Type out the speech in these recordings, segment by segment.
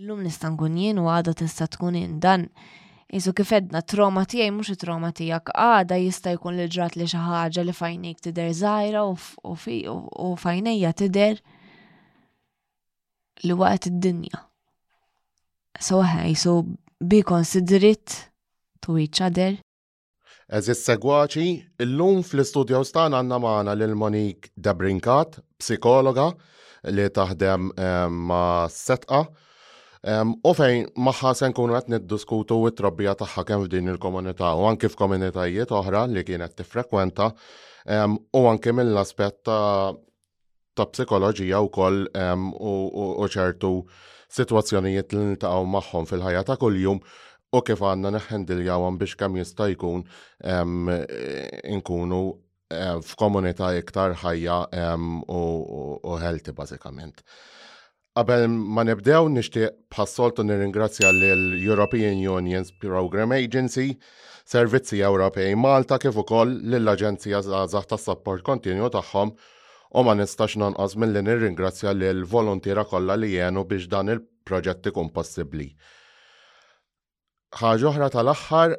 Illum nista' nkun jien u għada tista' tkun in dan Isu kif edna trauma tiegħi mhux it-trauma tiegħek għada jista' jkun li ġrat li xi ħaġa li fajnejk tidher żgħira u fajnejja tidher li waqgħet id-dinja. So ħaj, so be considerate to each other. Eżiz segwaċi, illum fl-istudjows tagħna għandna magħna lil Monique Debrinkat, psikologa li taħdem ehm, ma' setqa. Ehm, u fejn maħħa se nkunu qed niddiskutu t-trobbija tagħha kemm f'din il-komunità u anke f'komunitajiet oħra li kienet tiffrekwenta ehm, u anke mill-aspett ta' ta' psikoloġija wkoll u ċertu sitwazzjonijiet li niltaqgħu magħhom fil-ħajja ta' kuljum u kif għandna neħħendiljawhom biex kemm jista' jkun inkunu eh, f'komunità iktar ħajja u healthy bażikament. Qabel ma nibdew nixtieq bħas-soltu nirringrazzja lill-European Union's Programme Agency, Servizzi Ewropej Malta kif ukoll lill-Aġenzija Żgħażagħ tas-sapport kontinju tagħhom u ma nistax nonqos milli nirringrazzja lill-voluntiera kollha li għenu biex dan il-proġett ikun possibbli. Ħaġa oħra tal-aħħar,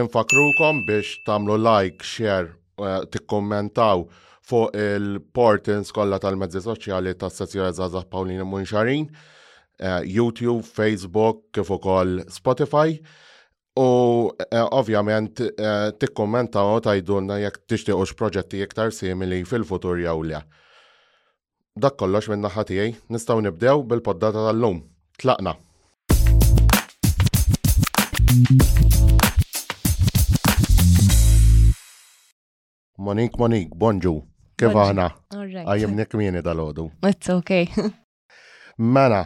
infakrukom biex tagħmlu like, share, eh, tikkommentaw fuq il-portals kollha tal-mezzi soċjali tas-sezzjoni Żgħażagħ Pawlini Munxarin, eh, YouTube, Facebook, kif ukoll Spotify. U eh, ovvjament tikkommentaw u tajdulna jekk tixtiequx proġetti iktar simili fil-futur jew le. Dak kollox minn naħa tiegħi, nistgħu nibdew bil-poddata tal-lum. Tlaqna! Monik, Monik, bonġu, kif aħna? Għajem nekmini dal-ħodu. It's okay. Mela,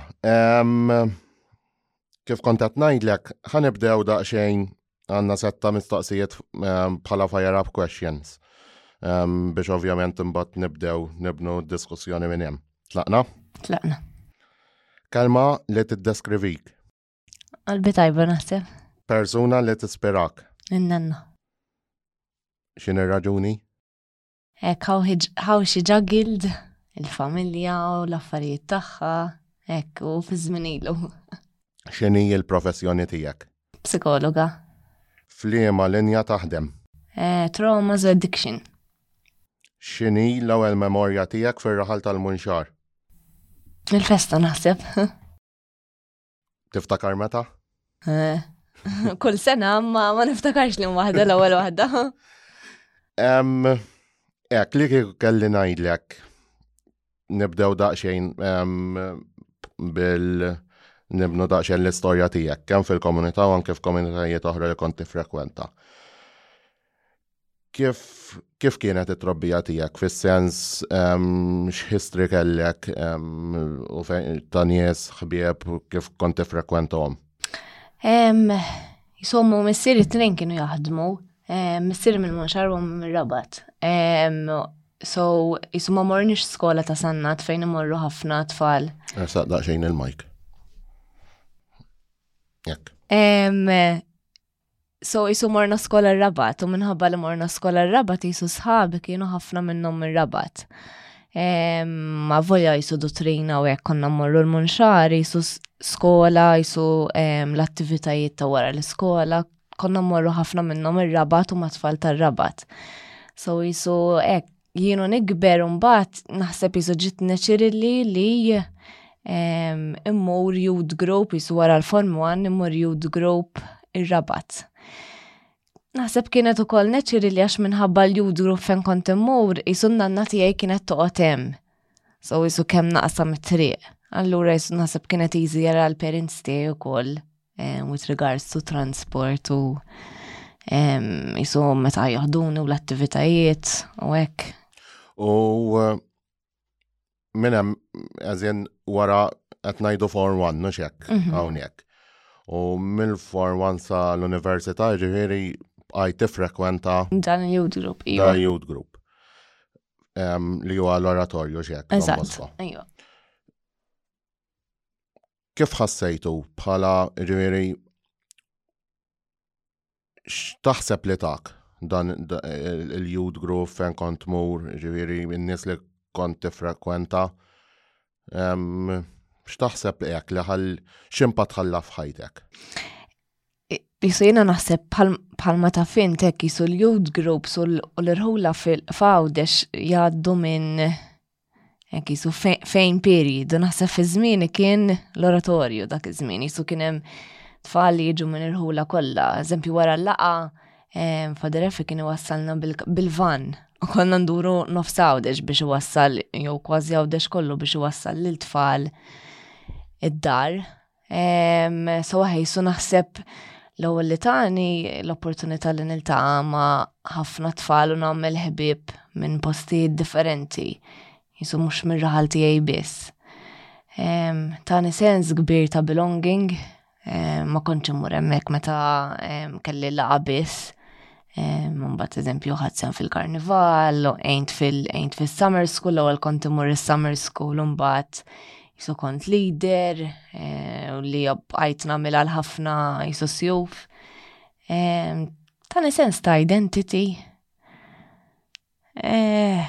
kif kontat najdlek, ħanibdew daqxejn għanna setta mistoqsijiet ehm, bħala fire up questions ehm, biex ovvjament imbat nibdew nibnu diskussjoni minn hemm. Tlaqna? Tlaqna. Kelma li tiddeskrivik. Qalbi tajba naħseb. Persuna li tispirak. Innanna. X'in ir-raġuni? Ek, how she juggled il-familja u l-affarijiet tagħha, ek, u fi żmien ilu. X'inhi l-professjoni tiegħek? Psikologa. F'liema linja taħdem? Eh, trauma u addiction. X'inhi l-ewwel memorja tiegħek fir-raħal tal-Munxar? Il-festa naħseb. Tiftakar meta? Eh, kull sena ma ma niftakarx li waħda l-ewwel waħda. Ek, li kelli ngħidlek nibdew daqsxejn bil nibnu daqsxejn l-istorja tiegħek kemm fil-komunità u anke f'komunitajiet oħra li kont tifrekwenta. Kif kif kienet it-trobbija tiegħek fis-sens ehm, x'history kellek ehm, u ta' nies ħbieb kif kont tifrekwentahom? Ehm, Jisommu missier it-tnejn kienu jaħdmu, missier minn Monxar u minn Rabat. So, jisumma mornix skola ta' sannat fejn imorru ħafna tfal. Ersaq daqxejn il-majk. Jekk. So jisu morna skola r-rabat, u minħabba li morna skola r-rabat jisu sħabi kienu ħafna minnom r-rabat. Ma voja jisu dutrina u jek konna morru l-munxar, jisu skola, jisu l-attivitajiet ta' wara l-skola, konna morru ħafna minnom r rabat u matfall ta' rabat. So jisu ek, jienu nikber mbagħad naħseb isu ġit neċirilli li immur youth group isu wara l-form 1 immur youth group ir-rabat. Naħseb kienet ukoll neċiri li għax minħabba l-youth group fejn kont immur isu nanna tiegħi kienet toqgħod hemm. So isu kemm naqsam it-triq. Allura isu naħseb kienet easier għal-parents tiegħi ukoll Um, with regards to transport u um, jisu meta joħduni u l-attivitajiet u hekk. U eh, minna, għazjen wara għatnajdu for one, nux jek, għawnek. Mhm. U mill for one sa l-università ġifiri għaj tifrekwenta. Dan il-youth group, iva. Dan il-youth group. Um, li huwa l-oratorju ġek. Eżatt, iva. kif ħassejtu bħala ġifieri x'taħseb li tak dan il-youth group fejn kont tmur, ġifieri n-nies li kont tifrekwenta. X'taħseb li hekk li ħall x'impat ħalla f'ħajtek? Jisu jena naħseb bħalma ta' fintek jisu l-youth groups u l-irħula fil-fawdex jgħaddu minn Hekk jisu fejn period, du naħseb fi żmien kien l-oratorju dak iż-żmien, jisu kien hemm tfal li jiġu minn irħula kollha. Eżempju wara l-laqa, ehm, Father Effi kien iwassalna bil-van u konna nduru nofs għawdex biex iwassal, jew kważi għawdex kollu biex iwassal l-tfal id-dar. Sawa ħejsu naħseb l-ewwel li tani l-opportunità li niltaqa' ma' ħafna tfal u nagħmel ħbieb minn postijiet differenti. Jisu mhux mir-raħal tiegħi biss. Tani sens kbir ta' belonging ma kontx immur hemmhekk meta kelli laqa' biss. Mumbat eżempju ħadsen fil-karnival, għajnt fil-għajnt fil-summer school, għal kont imur il-summer school, mumbat jisu kont leader, eh, u li għajt namil għal ħafna jisu sjuf. Tani sens ta' identity. Eh,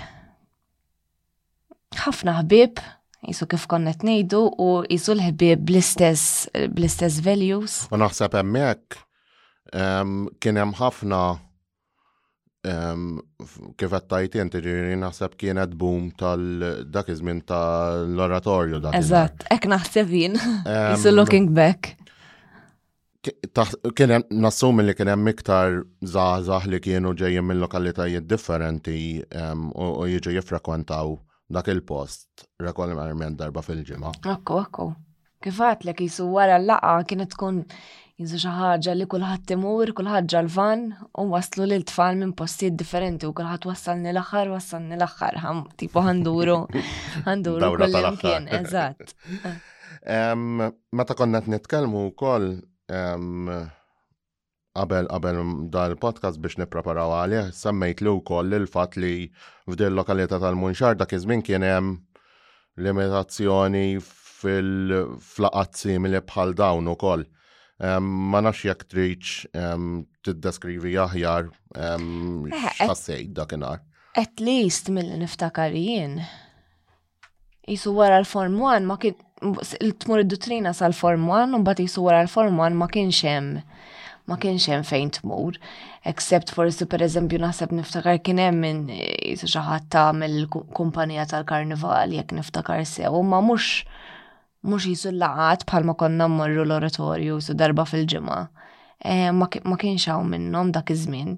ħafna ħbib, jisu kif konnet nejdu, u jisu l-ħbib bl-istess, bl-istess values. U naħseb emmek, kien hemm ħafna kif għattajt inti ġiri naħseb kienet boom tal-dak iż-żmien tal-oratorju dak. Eżatt, hekk naħseb jien. Jisu looking back. kien hemm nassumi li kien hemm iktar żgħażagħ li kienu ġejjin minn lokalitajiet differenti u jiġu jiffrekwentaw dak il-post regolarment darba fil-ġimgħa. Akku, akku. Kif għatlek jisu wara l-laqa kienet tkun jisu xi ħaġa li kulħadd imur, kulħadd ġalvan u waslu lil tfal minn postijiet differenti u kulħadd wassalni l-aħħar, wassalni l-aħħar, tipo ħanduru, ħanduru. Dawra tal-aħħar. Eżatt. Meta konna qed nitkellmu wkoll qabel qabel dal-podcast biex nippreparaw għalih, semmejt li wkoll il-fatt li f'dil lokalità tal-Munxar dak iż-żmien kien hemm limitazzjoni fil-flaqat simili bħal dawn ukoll. Ma nafx jekk tridx tiddeskrivi aħjar x'ħassejt dakinhar. At least mill-niftakar jien Jisu wara l-Form 1 ma kien tmur id-duttrina sal-Form 1 u mbagħad jisu wara l-Form 1 ma kienx hemm ma kienx hemm fejn tmur. Except forsi pereżempju naħseb niftakar kien hemm min jisu xi ħadd tagħmel kumpanija tal-karnival jekk niftakar sew, imma mhux mhux jisu laqgħat bħalma konna mmorru l-oratorju jisu darba fil-ġimgħa. Ma kienx hawn minnhom dak iż-żmien.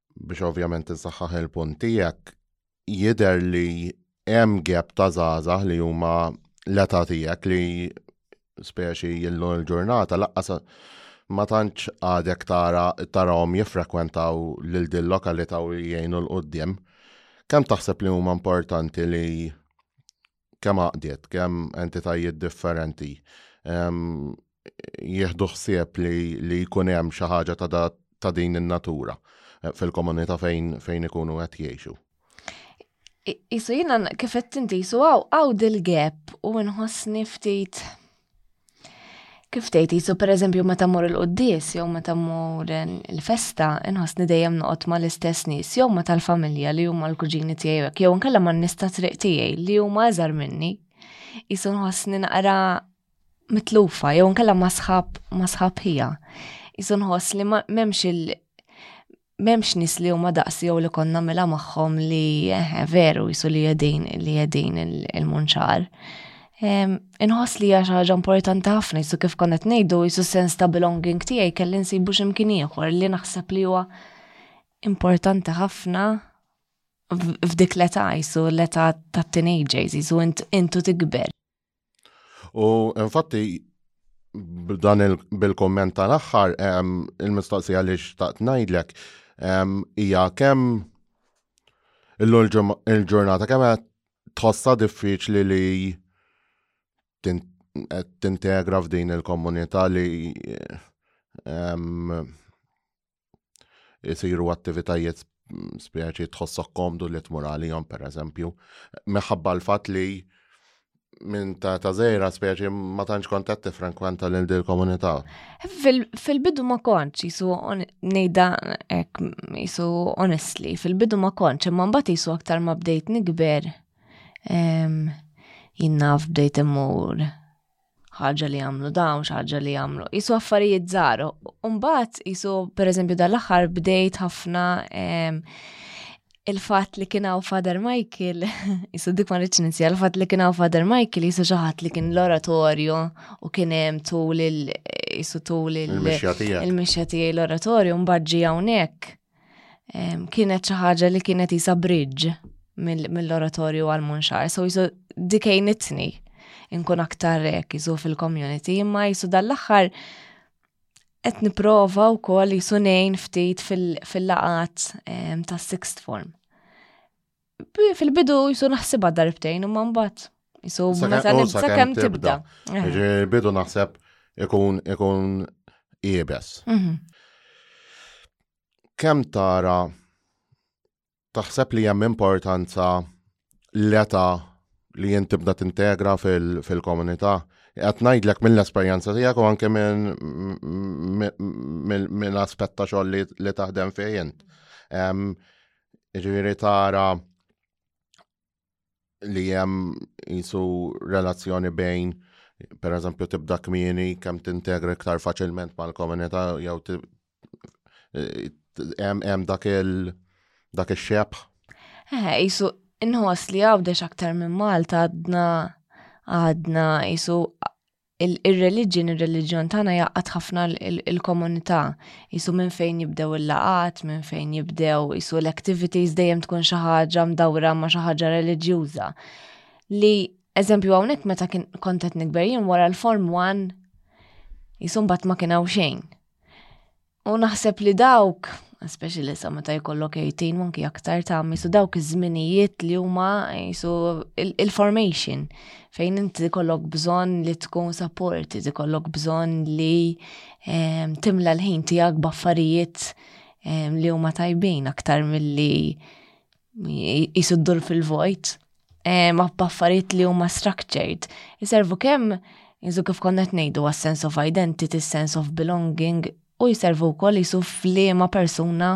biex ovvjament insaħħaħ il-punt tiegħek, jidher li hemm gap ta' żgħażagħ li huma l-età tiegħek li speċi jillu l-ġurnata laqqas ma tantx għadek tara tarahom jiffrekwentaw lil din lokalità u jgħinu l-qudiem. Kemm taħseb li huma importanti li kemm għaqdiet, kemm entitajiet differenti jieħdu ħsieb li, li jkun hemm xi ħaġa ta', ta din in-natura eh, fil-komunità fejn, fejn ikunu qed jgħixu. Isu jina kif qed tinti jisu għaw għaw dil-gap u nħossni ftit Kif tgħid jisu pereżempju meta mmur il-quddies jew meta mmur il-festa, inħossni dejjem noqgħod ma' l-istess nies jew ma' tal-familja li huma l-kuġini tiegħi jew inkella ma' nies ta' triq tiegħi li huma iżgħar minni. Qisu nħossni naqra mitlufa jew inkella ma' sħab ma' sħab ħija. Qisu nħoss li m'hemmx il- M'hemmx nies li huma daqsi jew li konna mela magħhom li eh, veru jisu li jedin li jedin il-munċar. Inħoss li hija xi ħaġa importanti ħafna jisu kif konna qed ngħidu jisu sens ta' belonging tiegħi kelli nsibu x'imkien ieħor li naħseb li huwa importanti ħafna f'dik l-età jisu l-età tat-teenagers jisu intu tikber. U infatti b'dan bil-komment tal-aħħar il-mistoqsija li xtaqt ngħidlek hija kemm il-ġurnata kemm qed tħossha diffiċli li tintegra f'din il-komunità li isiru attivitajiet mm, spieċi tħossok komdu li tmur għalihom per eżempju, meħabba l-fat li minn ta' ta' zejra speċi ma tantx kont qed tifrenkwenta lil dil komunità. Fil-bidu ma kontx jisu ngħidha hekk jisu honestly, fil-bidu ma kontx imma mbagħad jisu aktar ma bdejt nikber jinnaf bdejt immur ħaġa li jagħmlu dawn, ħaġa li jagħmlu. Isu affarijiet żgħar. Umbagħad isu pereżempju dal-aħħar bdejt ħafna il-fatt li kien hawn Father Michael, isu dik ma rridx ninsi, il-fatt li kien hawn Father Michael isu xi ħadd li kien l-oratorju u kien hemm tul il isu tul il-mixja tiegħi l-oratorju mbagħad ġi hawnhekk kienet xi ħaġa li kienet isa bridge mill-oratorju għal munxar, so jisu dikejnitni inkun aktar rek jisu fil-community, imma jisu dal-axħar qed niprofa wkoll jisu nejn ftit fil-laqat ta' sixth form. Fil-bidu jisu naħsibha darbtejn imma mbagħad jisu meta nibsa kemm tibda. Eh. Bidu naħseb ikun ikun iebes. Mhm. Kemm tara taħseb li hemm importanza l-età li jien tibda tintegra fil-komunità. Qed ngħidlek mill-esperjenza tiegħek u anke minn aspetta xogħol li taħdem fejn. Ġifieri tara li hemm jisu relazzjoni bejn per eżempju tibda kmieni kemm tintegra iktar faċilment mal-komunità jew eh, hemm dak il dak ix-xebħ. Eh, jisu inħoss li għawdex aktar minn Malta għadna għadna jisu Ir-reliġjon, ir-reliġjon tagħna jaqgħad ħafna il-komunità. Isu minn fejn jibdew il-laqat, minn fejn jibdew isu l-activities dejjem tkun xi ħaġa mdawra ma' xi ħaġa reliġjuża. Li eżempju hawnhekk meta kien kontet nikber jien wara l-form one jisum bat ma kien hawn xejn. U naħseb li dawk, especially sa meta jkollok 18 manki aktar ta' misu dawk iż-żminijiet li huma jisu il-formation fejn inti kollok bżonn li tkun supported, ikollok bżonn li ehm, timla l-ħin tiegħek b'affarijiet ehm, li huma tajbin aktar milli jisuddur fil-vojt, eh, ma b'affarijiet li huma structured, jiservu kemm jizu kif konnet ngħidu għas sense of identity, sense of belonging, u jiservu wkoll jisu fli ma persuna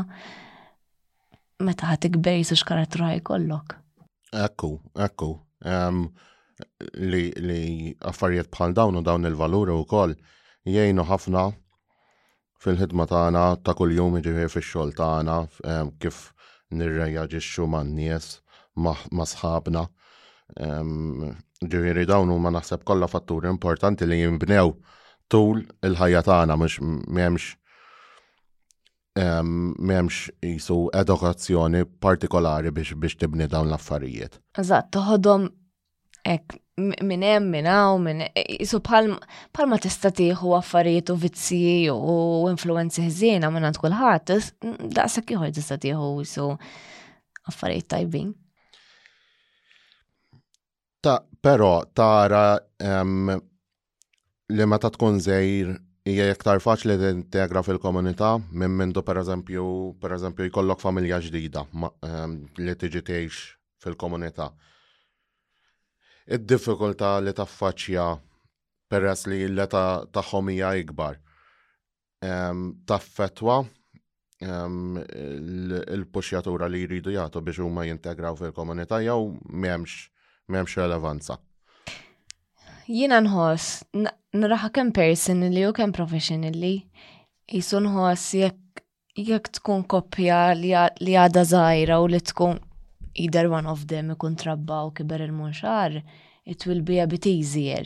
meta ħat ikber jisu x'karattru ħaj kollok. Ekku, ekku. Li, li affarijiet bħal dawn u dawn il-valuri u koll jgħinu ħafna fil-ħidma tagħna ta' kuljum, jiġifieri fix-xogħol tagħna, kif nirreaġixxu man-nies, ma' sħabna. Ġifieri dawn huma naħseb kollha fatturi importanti li jinbnew tul il-ħajja tagħna mhux m'hemmx m'hemmx jisu edukazzjoni partikolari biex biex tibni dawn l-affarijiet. Eżatt, toħodhom Ek, minn hemm minn hawn minn isu palma tista' tieħu affarijiet u vizzji u influenzi ħżiena minn għand kulħadd, daqshekk ieħor tista' tieħu isu affarijiet tajbin. Ta' però tara li meta tkun żgħir hija iktar faċli li integra fil-komunità minn mindu pereżempju pereżempju jkollok familja ġdida ehm, li tiġi tgħix fil-komunità. Id-diffikultà li taffaċċja peress li l-età tagħhom hija ikbar. taffetwa il-puxjatura li jridu jagħtu biex huma jintegraw fil-komunità jew m'hemmx m'hemmx relevanza. Jiena nħoss nraħa kemm person li u kemm professionally jisu nħoss jekk jekk tkun koppja li għadha żgħira u li tkun either one of them ikun trabba u kiber il-munxar, it will be a bit easier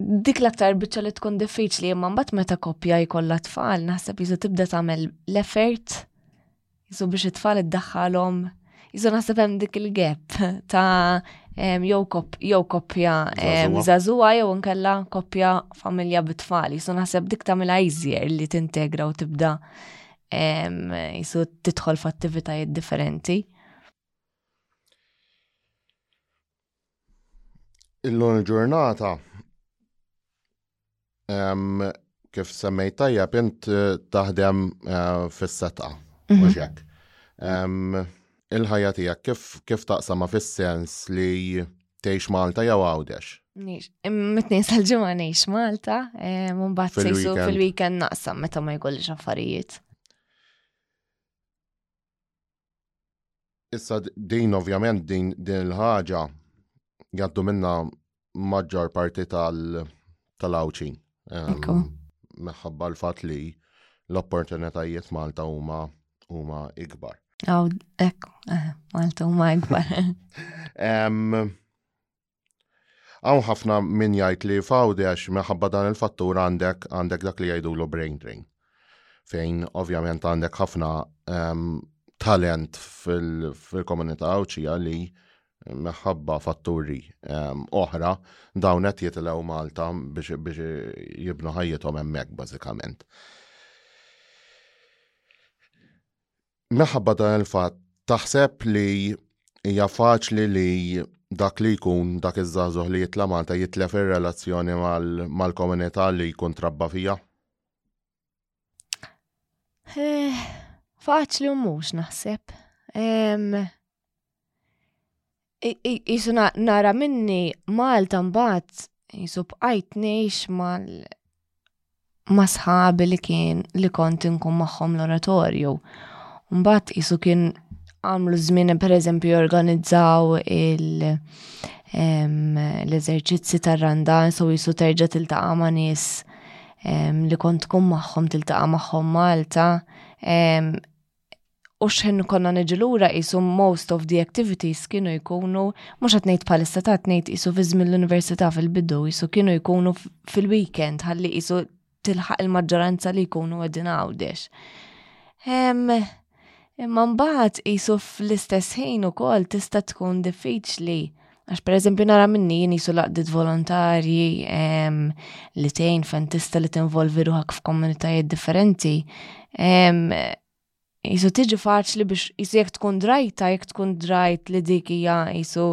dik l-aktar biċċa li tkun diffiċli imma mbagħad meta koppja jkollha tfal naħseb jiżu tibda tagħmel l-effort jiżu biex it-tfal iddaħħalhom jiżu naħseb hemm dik il-gap ta' jew koppja żagħżugħa jew nkella koppja familja bit-tfal jiżu naħseb dik tagħmilha iżjer li tintegra u tibda jiżu tidħol f'attivitajiet differenti. Illum il-ġurnata kif semmejt tajjeb int eh, taħdem eh, fis-setqa, mhm. mhux hekk. Il-ħajja tiegħek kif kif taqsama fis-sens li tgħix Malta jew għawdex? Mitni sal-ġimgħa ngħix Malta, eh, mbagħad sejsu fil-weekend naqsam meta ma jkollix affarijiet. Issa din ovvjament din din il-ħaġa jgħaddu minna maġġor parti tal-awċi. Meħħabba l-fat li l-opportunitajiet Malta huma huma ikbar. Aw, ekku, eh, Malta huma ikbar. Hawn ħafna min jgħid li f'Audi għax minħabba dan il-fattur għandek għandek dak li jgħidulu brain drain. Fejn ovvjament għandek ħafna ehm, talent fil-komunità Għawdxija li minħabba fatturi ehm, oħra dawn qed jitilgħu Malta biex jibnu ħajjithom hemmhekk bażikament. Minħabba dan il-fatt, taħseb li hija faċli li dak li jkun dak iż-żagħżugħ li jitla' Malta jitlef ir-relazzjoni mal-komunità li jkun trabba fiha? Eh, faċli u mhux naħseb. Jisu nara minni Malta mbagħad jisu bqajt ngħix mal ma' sħabi li kien li kont inkun magħhom l-oratorju. Mbagħad jisu kien għamlu żmien pereżempju jorganizzaw il- l-eżerċizzi tar-Randan so jisu terġa' tiltaqa' ma' nies li kont tkun magħhom tiltaqa' magħhom Malta. u xħin konna niġi lura qisu most of the activities kienu jkunu mhux qed ngħid bħalissa ta' tnejt qisu fi żmien l-università fil-bidu qisu kienu jkunu fil-weekend ħalli qisu tilħaq il-maġġoranza li jkunu qegħdin għawdex. Imma mbagħad qisu fl-istess ħin ukoll tista' tkun diffiċli Għax per eżempju nara minni jien jisu laqdit volontarji li tejn fejn tista li tinvolvi ruħak f'komunitajiet differenti. Jisu tiġi faċli biex jisu jek tkun drajta, jek tkun drajt li dik hija jisu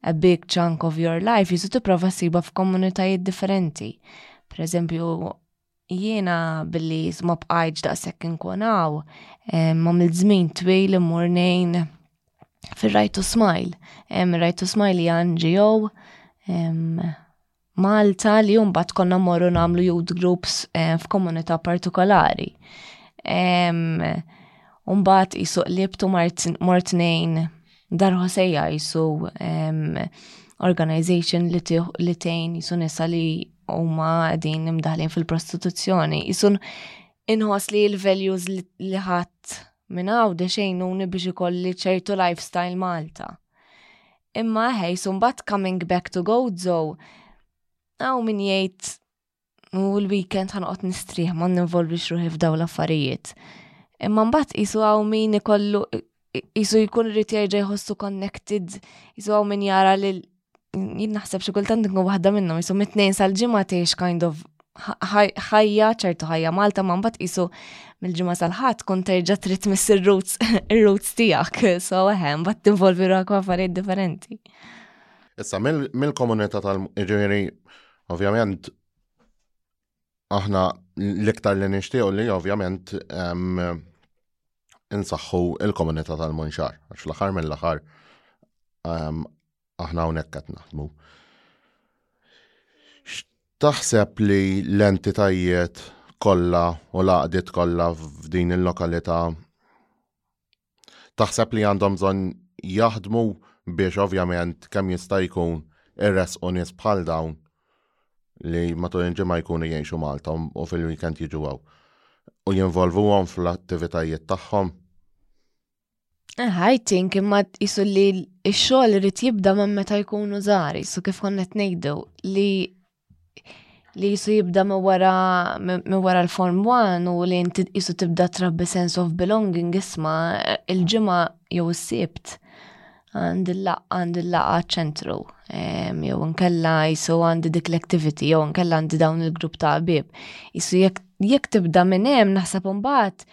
a big chunk of your life, jisu tipprova siba f'komunitajiet differenti. Per eżempju, Jiena billi ma bqajtx daqshekk inkun hawn, għamil żmien twil immur ngħin fir-Rajtu Smile. Rajtu Smile hija NGO Malta li mbagħad konna morru nagħmlu youth groups eh, f'komunità partikolari. Umbat jisuq libtu mort nejn Darħa sejja jisu organization li li tejn jisu nisa li huma qegħdin imdaħlin fil-prostituzzjoni. Jisun inħoss li l-values li ħadd minn hawn dexejnuni biex ikolli ċertu lifestyle Malta. Imma ħej, sumbat coming back to Gozo, għaw min jgħid u l-weekend ħanqot nistrieħ ma ninvolvix ruħi f'daw l-affarijiet. Imma mbagħad qisu hawn min ikollu qisu jkun irid jerġa' jħossu connected, qisu hawn min jara li jien naħseb xi kultant nkun waħda minnhom jisu mit-tnejn sal-ġimgħa tgħix kind of ħajja, ċertu ħajja Malta, ma mbagħad qisu mill-ġimgħa sal-ħadd tkun terġa' trid miss ir-roots ir-roots tiegħek, so eħe, mbagħad tinvolvi ruħek affarijiet differenti. Issa mill-komunità tal-ġifieri Ovvjament, aħna l-iktar li nixtiequ li ovvjament insaħħu il-komunità tal-Munxar, għax l-aħħar mill-aħħar aħna hawnhekk qed naħdmu. Taħseb li l-entitajiet kollha u laqdiet kollha f'din il-lokalità Taħseb li għandhom bżonn jaħdmu biex ovvjament kemm jista' jkun irresqu nies bħal dawn li matul il-ġimgħa jkunu jgħixu Malta u fil-weekend jiġu għaw u jinvolvuhom fl-attivitajiet tagħhom. I think imma jisu li x-xogħol irid jibda ma' meta jkunu żgħar, jisu kif konnet ngħidu li li jisu jibda minn wara minn wara l-form 1 u li inti jisu tibda trabbi sense of belonging isma il-ġimgħa jew is-sibt għandi l-laqgħa ċentru jew nkella jisu għandi dik l-activity jew nkella għandi dawn il-grupp ta' bib. Jisu jekk tibda minn hemm naħseb imbagħad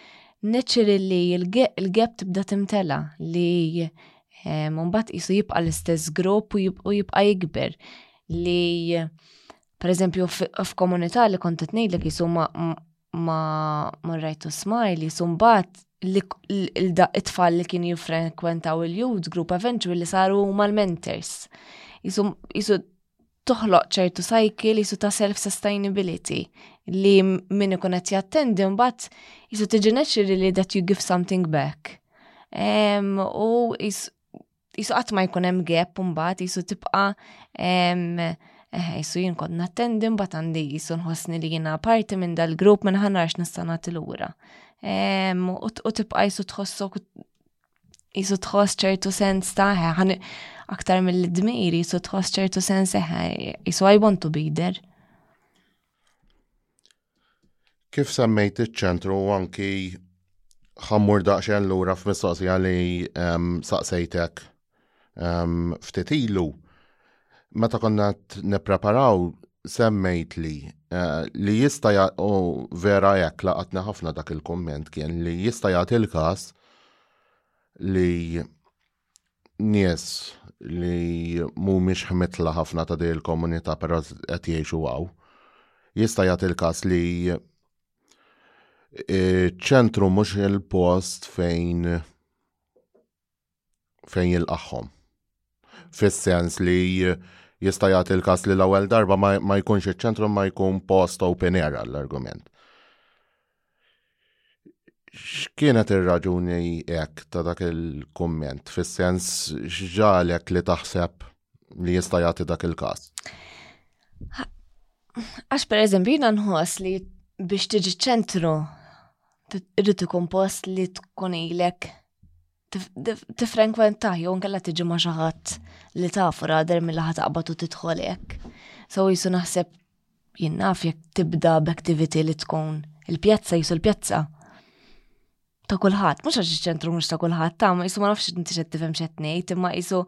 neċċeri li l-gap tibda timtela li mbagħad jisu jibqa' l-istess grupp u jibqa' jikber. li per eżempju f'komunità li kont qed ngħidlek jisu ma ma ma rajt u smajl jisu mbagħad it-tfal li kien jiffrekwentaw il-youth group eventually li saru huma l-mentors. Jisu toħloq ċertu cycle jisu ta' self-sustainability li min ikun qed jattendi mbagħad jisu tiġi naturally that you give something back. U jisu qatt ma jkun hemm gap mbagħad jisu tibqa' eħe jisu jien kont nattendi mbagħad għandi jisu nħossni li jiena parti minn dal-grupp minn ħanna għax nista' nagħti lura. U tibqa' jisu tħossok jisu tħoss ċertu sens ta' ħan aktar mill-dmir jisu tħoss ċertu sens eħe jisu I want to be there. Kif semmejt iċ-ċentru anki ħammur daqsxejn lura f'mistoqsija li ehm, saqsejtek ehm, ftit ilu. Meta konna nippreparaw semmejt li eh, li jista' u vera hekk laqatna ħafna dak il-kumment kien li jista' jagħti l-każ li nies li mhumiex ħmitla ħafna ta' din il-komunità però qed jgħixu għaw. Jista' jagħti il-każ li ċentru mhux il-post fejn fejn jilqaħħom. Fis-sens li jista' jagħti l-każ li l-ewwel darba ma jkunx iċ-ċentru ma jkun post open air għall-argument. X'kienet ir-raġuni hekk ta' dak il-kumment? Fis-sens x'ġalek li taħseb li jista' jagħti dak il-każ? Għax per eżempju jiena nħoss li biex tiġi ċentru irrid ikun post li tkun ilek tifrenkwentah jew nkella tiġi ma' xi ħadd li tafu rader mill ħadd taqbad u tidħol hekk. So jisu naħseb jien naf jekk tibda b'activity li tkun il-pjazza jisu l-pjazza ta' kulħadd, mhux għax iċ-ċentru mhux ta' kulħadd, ta' ma jisu ma nafx inti xed tifhem xed ngħid, imma jisu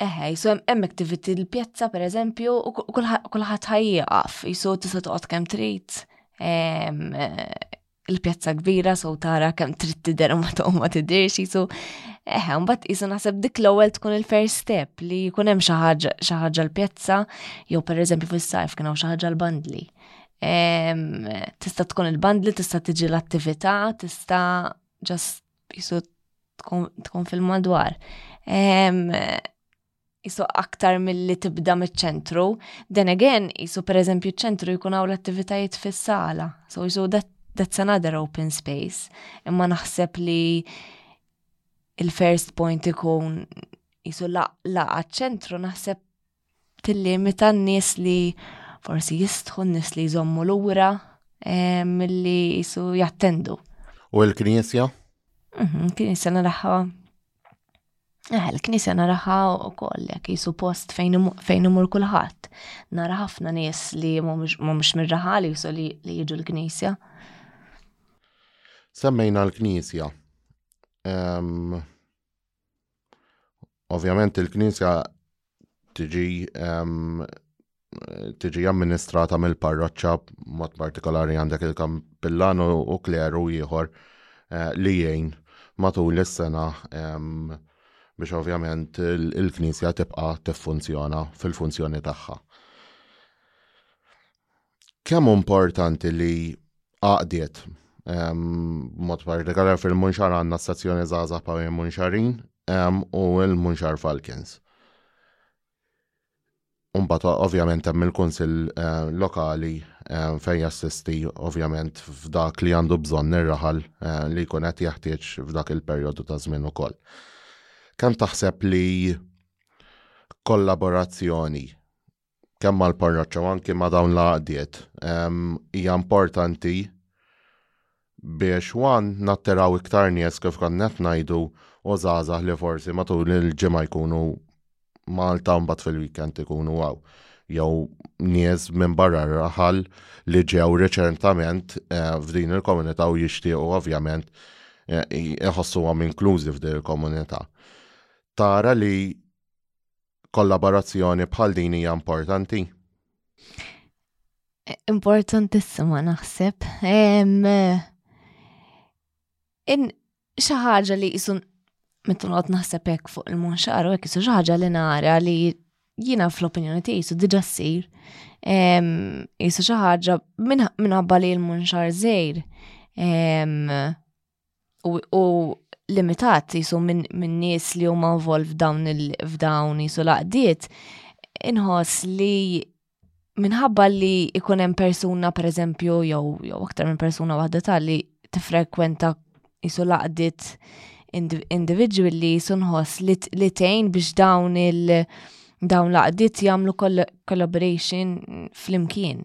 Eħe, jisu hemm activity l-pjazza per eżempju, u kulħadd ħajjieqaf, jisu tista' toqgħod kemm trid. Il-pjazza kbira so tara kemm trid tidher u ma toqgħod ma tidirx, jisu eħe, mbagħad jisu naħseb dik l-ewwel tkun il-first step li jkun hemm xi ħaġa l-pjazza, jew per eżempju fis-sajf kien hawn xi ħaġa l-bandli. Tista' tkun il-bandli, tista' tiġi l-attività, tista' ġast jisu tkun fil-madwar. Ehm, jisu aktar mill-li tibda mit-ċentru. Then again, jisu per eżempju ċentru jkun għaw l-attivitajiet fis-sala. So jisu that, that's another open space. Imma naħseb li il-first point ikun jisu laqqa ċentru naħseb tillimita n-nies li forsi jistħu n-nies li jżommu lura eh, milli jisu jattendu. U l-Knisja? Mhm, Knisja naraħħa. Eh, l-Knisja naraħħa wkoll jekk jisu post fejn imur kulħadd. Nara ħafna nies li mhumiex mirraħa li jisu li jiġu l-Knisja. Semmejna l-Knisja. Ovvjament il-Knisja tiġi ehm, tiġi amministrata mill-parroċċa mod partikolari għandek il-kampillan u kleru ieħor eh, li jgħin matul is-sena ehm, biex ovvjament il-Knisja tibqa' tiffunzjona fil-funzjoni tagħha. kemm importanti li għaqdiet mod partikolari fil-munxar għandna stazzjoni żgħażagħ pa' munxarin u l-munxar Falkins. Umbat ovvjament hemm il-Kunsill eh, lokali eh, fejn jassisti ovvjament f'dak li għandu bżonn ir-raħal eh, li jkun qed jeħtieġ f'dak il-perjodu ta' żmien ukoll. Kemm taħseb li kollaborazzjoni kemm mal-parroċċa u anki ma' dawn l-għaqdiet hija importanti biex wan natteraw iktar nies kif konna qed ngħidu u żgħażagħ li forsi matul il-ġimgħa jkunu Malta mbagħad fil-weekend ikunu għaw. Jew nies minn barra raħal li ġew reċentament eh, f'din il-komunità u jixtiequ ovvjament eh, iħossuhom inklużi f'din il-komunità. Tara li kollaborazzjoni bħal din hija importanti? Importantissima naħseb. In xi ħaġa li jisun meta noqgħod naħseb hekk fuq il-munxar u hekk isu xi ħaġa li nara li jiena fl-opinjoni tiegħi jisu diġà ssir. Jisu xi ħaġa minħabba li l-munxar żejr u limitat jisu minn min nies li huma involv f'dawn il-fdawn jisu laqdiet, inħoss li minħabba li ikun hemm persuna pereżempju jew jew aktar minn persuna waħda ta' li tifrekwenta jisu laqdiet individwali jisu nħoss li tgħin biex dawn il- dawn laqdiet jagħmlu collaboration flimkien.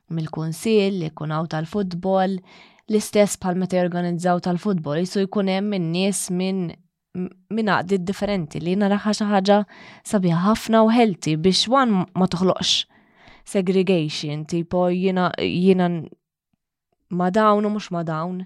mill-kunsill, jkun hawn tal-futbol, l-istess bħal meta jorganizzaw tal-futbol, jisu jkun hemm min-nies minn min għaqdiet differenti li naraħħa xi ħaġa sabiħa ħafna u ħelti biex wan ma toħloqx segregation, tipo jina ma dawn u mux ma dawn.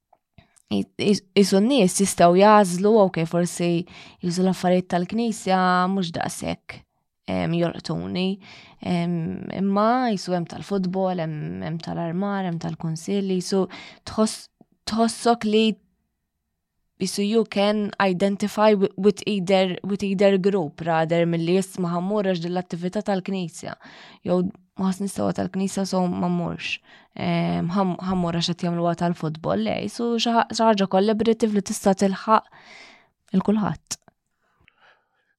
Isu n-nies jistgħu jażlu ok forsi jiżu l-affarijiet tal-knisja mhux daqshekk jorqtuni. Imma jisu hemm tal-futbol, hemm tal-armar, hemm tal-kunsill, jisu tħossok li jisu you can identify with either, with either group rather mill-li jisma ħammur għax l-attività tal-knisja. ma ħasni sewa tal-knisa so ma morx. Ehm, ħammur għax qed jagħmluha tal-futbol le, su xi ħaġa kollaborativ li tista' tilħaq il-kulħadd.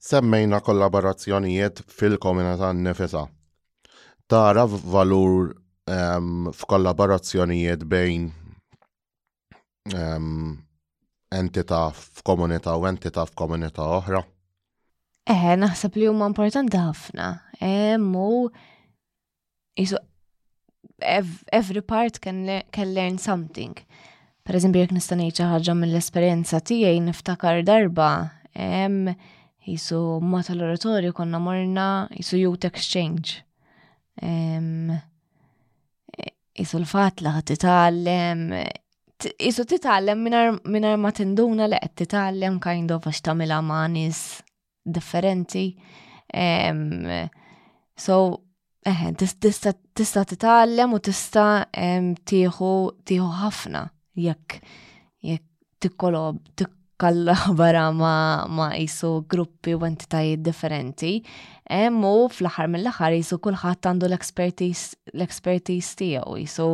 Semmejna kollaborazzjonijiet fil-komunità nnifisha. Tara valur ehm, f'kollaborazzjonijiet bejn entità f'komunità u entità f'komunità oħra? Eh, naħseb li huma importanti ħafna. Mu jisu every part can, le can learn something. Per eżempju, jek nista' ngħid xi ħaġa mill-esperjenza tiegħi niftakar darba jisu ma tal-oratorju konna morna jisu youth exchange. Isu l-fatt li ħadd titgħallem isu titgħallem mingħajr ma tinduna li qed titgħallem kind of għax tagħmilha ma' nies differenti. So, eħen, tista titgħallem u tista tieħu ħafna jekk jekk tikkolob tikkallabara ma' ma' jisu gruppi u entitajiet differenti. Mu fl-aħħar mill-aħħar jisu kulħadd għandu l-expertise l-expertise tiegħu jisu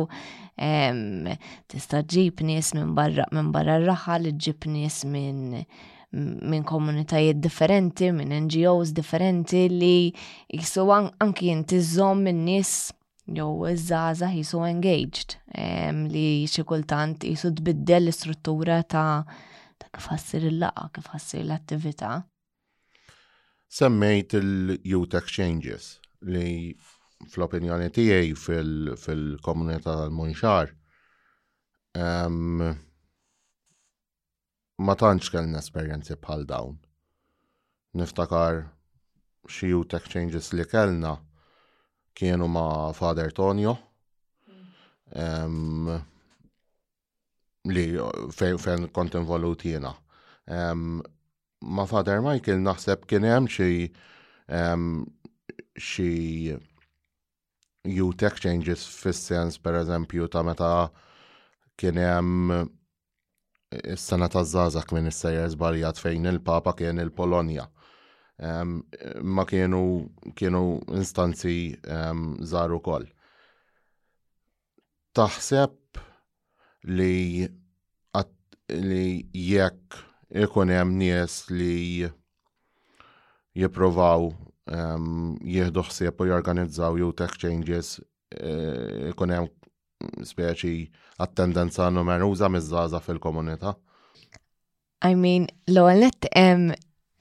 tista' ġġib nies minn barra minn barra r-raħal, iġġib nies minn minn komunitajiet differenti, minn NGOs differenti li jisu anki inti żżomm in-nies jew iż-żgħażagħ jisu engaged li xi kultant jisu tbiddel l-istruttura ta' ta' kif ħassir il-laqa, kif ħassir l-attività. Semmejt il-youth exchanges li fl-opinjoni tiegħi fil-komunità tal-Munxar ma tantx kellna esperjenzi bħal dawn. Niftakar xi youth exchanges li kellna kienu ma' Father Tonio um, li fejn fe kont involut jiena. Um, ma' Father Michael naħseb kien hemm xi um, xi u tech changes fis-sens pereżempju ta' meta kien hemm is-sena ta' żgħażagħ minn is-sejjer żbaljat fejn il-Papa kien il-Polonja. Ma kienu kienu instanzi żgħar ukoll. taħseb li li jekk ikun hemm nies li jipprovaw ehm, jieħdu ħsieb u jorganizzaw youth exchanges eh, ikun hemm speċi għat-tendenza numeruża miż-żgħażagħ fil-komunità. I mean, l-ewwel nett hemm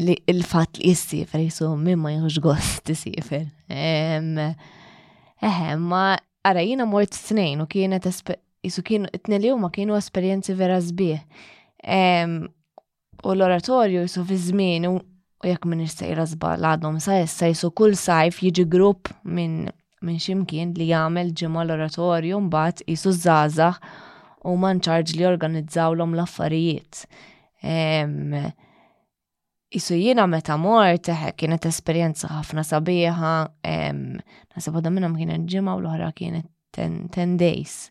li il-fatt li jissifer jisu minn ma jħux gost tisifer. Eħe, ma ara jiena mort snejn u kienet jisu kien t-tneli ma kienu esperjenzi vera zbieħ. U l-oratorju jisu fi żmien u jekk minn sejra żball għadhom sa issa jisu kull sajf jiġi grupp minn minn ximkien li jagħmel ġimgħa l-oratorju mbagħad qisu żgħażagħ u manċarġ li organizzawlhom l-affarijiet. Isu jiena meta mort, eh, kienet esperjenza ħafna sabiħa, nasib għadha minnhom kienet ġimgħa u l-oħra kienet 10 days.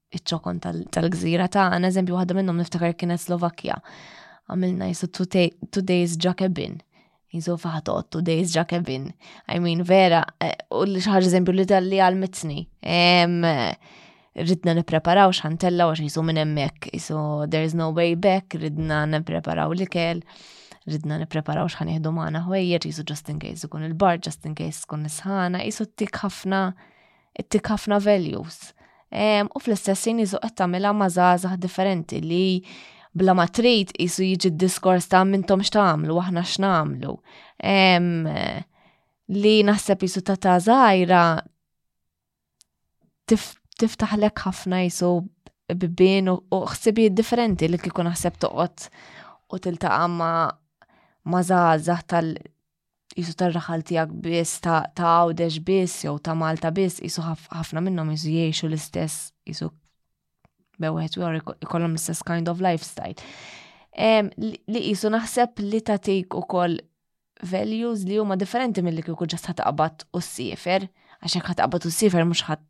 iċ-ċokon tal-gżira ta' għan eżempju waħda minnhom niftakar kienet Slovakkja. Għamilna jisu two days ġakebin. Jisu faħtot two days ġakebin. I mean, vera, eh, u li xaħġa eżempju li tal-li għal-mitni. Ridna nipreparaw xantella għax jisu minn emmek, jisu there is no way back, ridna nipreparaw li kell, ridna nipreparaw xħan jihdu maħna ħwejjer, jisu just in case ikun il-bar, just in case kun nisħana, jisu tik ħafna Ittik ħafna values. U fl-istess jien jisu qed tagħmilha ma' żgħażagħ differenti li bla ma trid isu jiġi d-diskors ta' mintom x'tagħmlu aħna x'nagħmlu. Li naħseb isu ta' ta' żgħira tiftaħlek ħafna jisu bibbin u ħsibijiet differenti li kieku naħseb toqgħod u tiltaqa' ma' ma' żgħażagħ tal jisu tar-raħal tiegħek biss ta' ta' Għawdex biss jew ta' Malta biss jisu ħafna minnhom jisu jgħixu l-istess jisu bewħet wieħor ikollhom l-istess kind of lifestyle. Li jisu naħseb li ta' tik u koll values li huma differenti mill-li kieku ġas ħataqbat u s-sifer, għax hekk ħataqbat u s-sifer mhux ħadd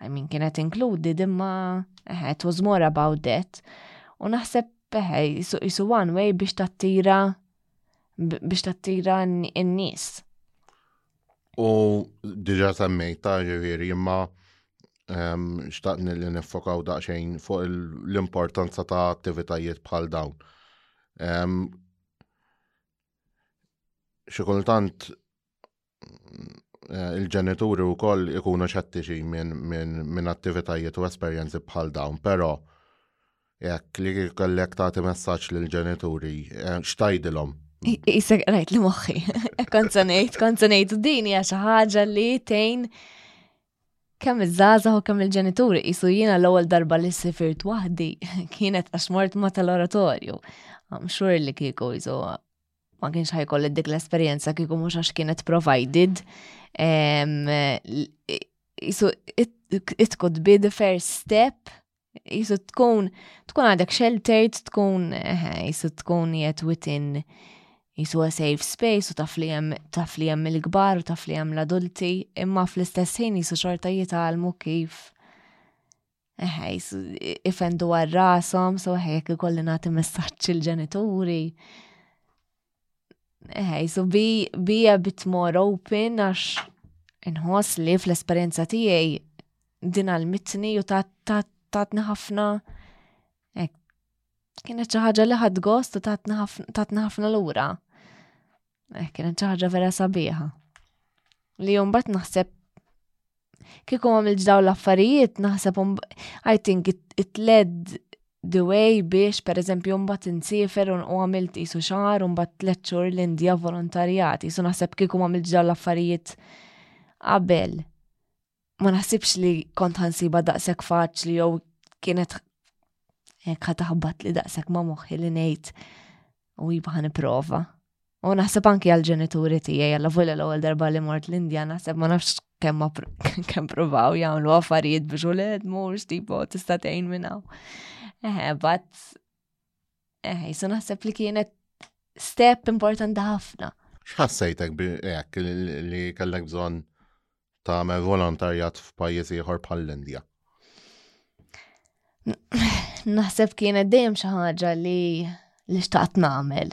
I mean, kienet included imma eħe, it was more about that. U naħseb eħe, jisu one way biex tattira biex tattira n-nies. U diġa semmejta ġiviri, imma ehm, xtaqni li nifokaw daqxejn fuq l-importanza ta' attivitajiet bħal dawn. Ehm, Xikultant Eh, il-ġenituri u koll ikunu xattiċi minn min, min attivitajiet u esperienzi bħal dawn, pero jekk li kollek ta' messaċ l ġenituri eh, xtajdilom. Isek rajt li moħħi, konzanejt, konzanejt, din hija xi ħaġa li tejn kemm iż-żgħażagħ u kemm il-ġenituri qisu jiena l-ewwel darba li sifirt waħdi kienet għax mort ma tal-oratorju. Għam xur li kieku jizu ma kienx ħajkolli dik l-esperjenza kieku mhux għax kienet provided. Jisu, it could be the first step. Jisu tkun, tkun għadek sheltered, tkun, jisu tkun yet within jisu a safe space u taf li jem il-gbar u taf li jem l-adulti, imma fl-istess ħin jisu xorta jitalmu kif Eħe, ifendu għal rasom, so eħe, jek ikolli nati messaċ il-ġenituri. Eħe, so be, be a bit more open, għax inħos li fl-esperienza tijaj din għal-mitni u tatni ħafna. Kienet ħaġa li ħad gost u tatni ħafna l-ura. Eh, kienet ċaħġa vera sabiħa. Li jumbat naħseb kieku għam il-ġdaw l-affarijiet, naħseb um, I think it, it led the way biex per eżempju mbagħad insifer u għamilt isu xar u mbagħad tliet xhur l-Indja volontarjat, isu naħseb kieku għamilt ġdaw l-affarijiet qabel. ma naħsibx li kont ħansiba daqshekk faċli jew kienet hekk ħataħbat li daqshekk ma moħħi li ngħid u jiba ħan prova. U naħseb anki għal-ġenituri tiegħi għalla volja l-ewwel darba li mort l-Indja naħseb ma nafx kemm kemm provaw jagħmlu affarijiet biex uled mhux tipo tista' tgħin minn hawn. Eħe, bat eħe, jisu naħseb li kienet step importanti ħafna. X'ħassejtek bi hekk li kellek bżonn tagħmel volontarjat f'pajjiż ieħor bħall-Indja? Naħseb kienet dejjem xi ħaġa li li xtaqt nagħmel.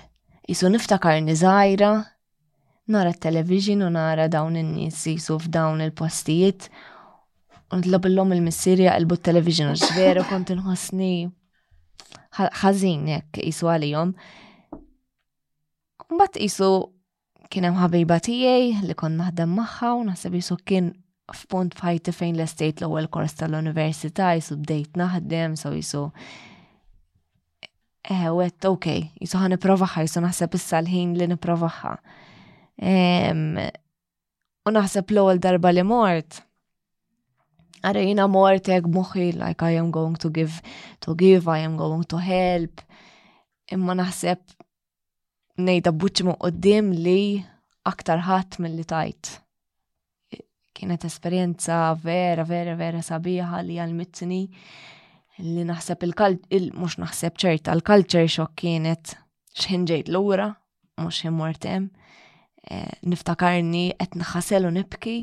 Isu niftakar niżajra, nara t-television u nara dawn in-nies jisu f'dawn il-postijiet. U nitlob illum il-missieri jaqilbu t-television għax veru kont inħossni ħażin jekk jisu għalihom. Mbagħad jisu kien hemm ħabiba tiegħi li kon naħdem magħha u naħseb jisu kien f'punt f'ħajti fejn l-estate l-ewwel kors tal-università jisu bdejt naħdem so jisu eh wet ok, jisu ħan niprovaħħa jisu naħseb issa l-ħin li niprovaħħa. U naħseb l-ewwel darba li mort, Għara jina mortek muħi, like I am going to give, to give, I am going to help. Imma naħseb nejda buċi ma' qoddim li aktar ħadd mill-li tajt. Kienet esperjenza vera, vera, vera sabiħa li għal-mitni li naħseb il-kalċer, mux naħseb ċerta, l-kalċer xok kienet xħin ġejt l-ura, mux xħin mortem, eh, niftakarni qed nħasel u nibki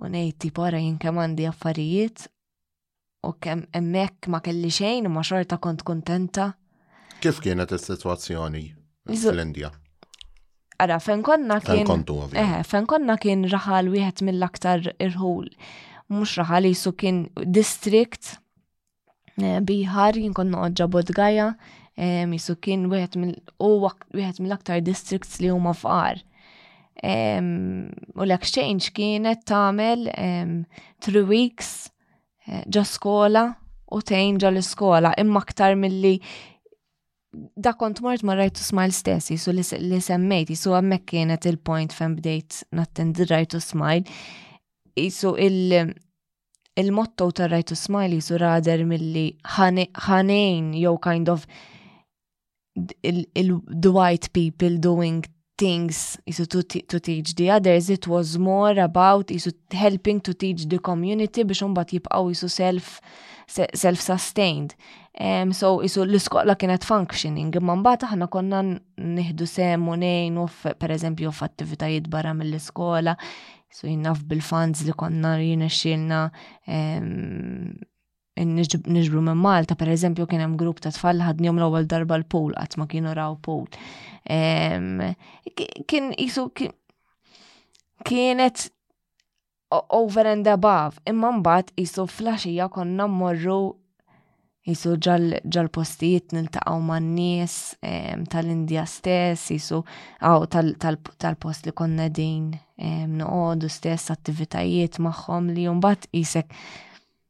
u nejti pora jinkem għandi affarijiet u kemm hemmhekk ma kelli xejn imma xorta kont kuntenta. Kif kienet is-sitwazzjoni fl-Indja? Ara, fejn konna kien. Fejn kontu ovvja. Eh, fejn konna kien raħal wieħed mill-aktar irħul. Mhux raħal jisu kien district eh, biħar jien kont noqgħod ġabod gaja, eh, jisu kien wieħed mill-aktar districts li huma fqar. U l-exchange kienet tagħmel three weeks eh, ġa skola u tejn ġa l-iskola imma aktar milli da kont mort ma rajtu smile stess, jisu li semmejt, jisu għammek kienet il-point fem bdejt nattendi rajtu smile. Jisu il-motto ta' rajtu smile jisu rader mill-li ħanejn jew kind of the white people doing things isu to, to teach the others, it was more about isu helping to teach the community biex unbat jibqaw isu self self-sustained. Um, so isu l-iskola kienet functioning, imma mbagħad aħna konna nieħdu sem u nejn u per eżempju f'attivitajiet barra mill-iskola, so jinnaf bil-funds li konna xilna um, niġbru minn Malta, per eżempju, kien hemm grupp ta' tfal ħadnihom l-ewwel darba l-pool qatt ma kienu raw pool. Kien isu kienet over and above, imma mbagħad isu flaxija konna mmorru jisu ġal-postijiet niltaqaw man nies tal-Indja stess, jisu għaw tal-post li konna din noqodu stess attivitajiet maħħom li jumbat jisek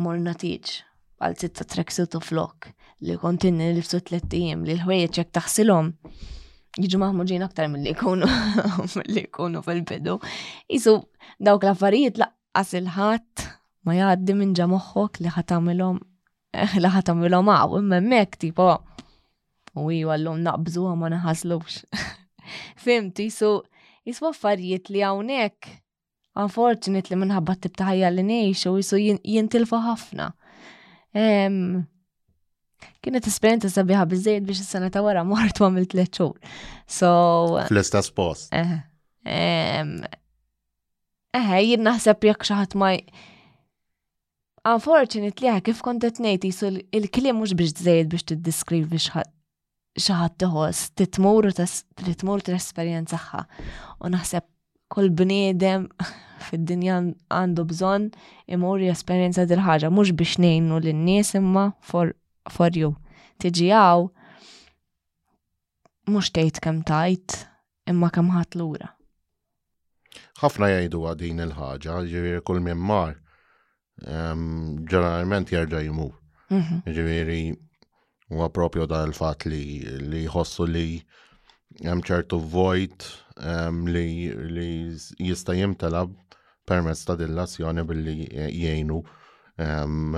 morna tiġ għal sitta tracksuit u flok li kont inni nilbsu tliet ijiem li l-ħwejjeġ jekk taħsilhom jiġu maħmuġin aktar mill-li jkunu mill-li jkunu fil-bidu. Isu dawk l-affarijiet laqqas il-ħadd ma jgħaddi minn ġa moħħok li ħatamilhom eh, li ħatamilhom għaw, imma hemmhekk tipo u iju għallum naqbżu ma naħaslux. Fimti, su jiswa affarijiet li hawnhekk Unfortunately minħabba t-tip ta' ħajja li ngħixu jisu jintilfu ħafna. Kienet esperienza sabiħa bizzejt biex s-sena ta' wara mort u għamilt tliet xhur. So. Fl-istess post. Eh, eh, jien naħseb jekk xi ħadd ma Unfortunately, kif kont qed ngħid jisu il-kliem mhux biex tżejjed biex tiddiskrivi xi ħadd toħoss, titmur u titmur tresperjenzaha. U naħseb kull bniedem fid-dinja għandu bżonn imur jesperjenza dil ħaġa mhux biex ngħinu lin-nies imma for, for you. Tiġi għaw mhux tgħid kemm tajt Imma kemm ħadd lura. Ħafna jgħidu din il-ħaġa, ġifieri kull minn mar ehm, ġeneralment jerġa' jimur. Mhm. Ġifieri huwa propju dan il-fatt li li jħossu li hemm ċertu vojt ehm, li li jista' jimtela permezz ta' din l-azzjoni billi jgħinu ehm,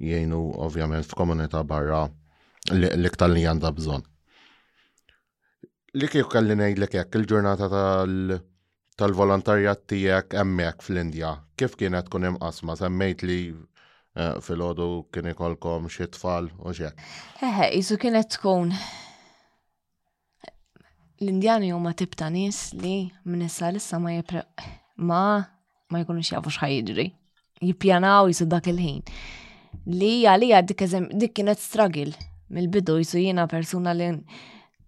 jgħinu ovvjament f'komunità barra l-iktar li għandha bżonn. li kieku kelli ngħidlek hekk il-ġurnata tal-volontarjat tiegħek hemmhekk fl-Indja, kif kienet tkun imqasma semmejt li eh, fil-ħodu kien ikolkom xi tfal u xek. Eħe, jisu kienet tkun l-Indjani huma tip ta' nies li minissa lissa ma jipre ma ma jkunux jafu xħaj jiġri. Jippjanaw jisu dak il-ħin. Li għalija dik dik kienet struggle mill-bidu jisu jiena persuna li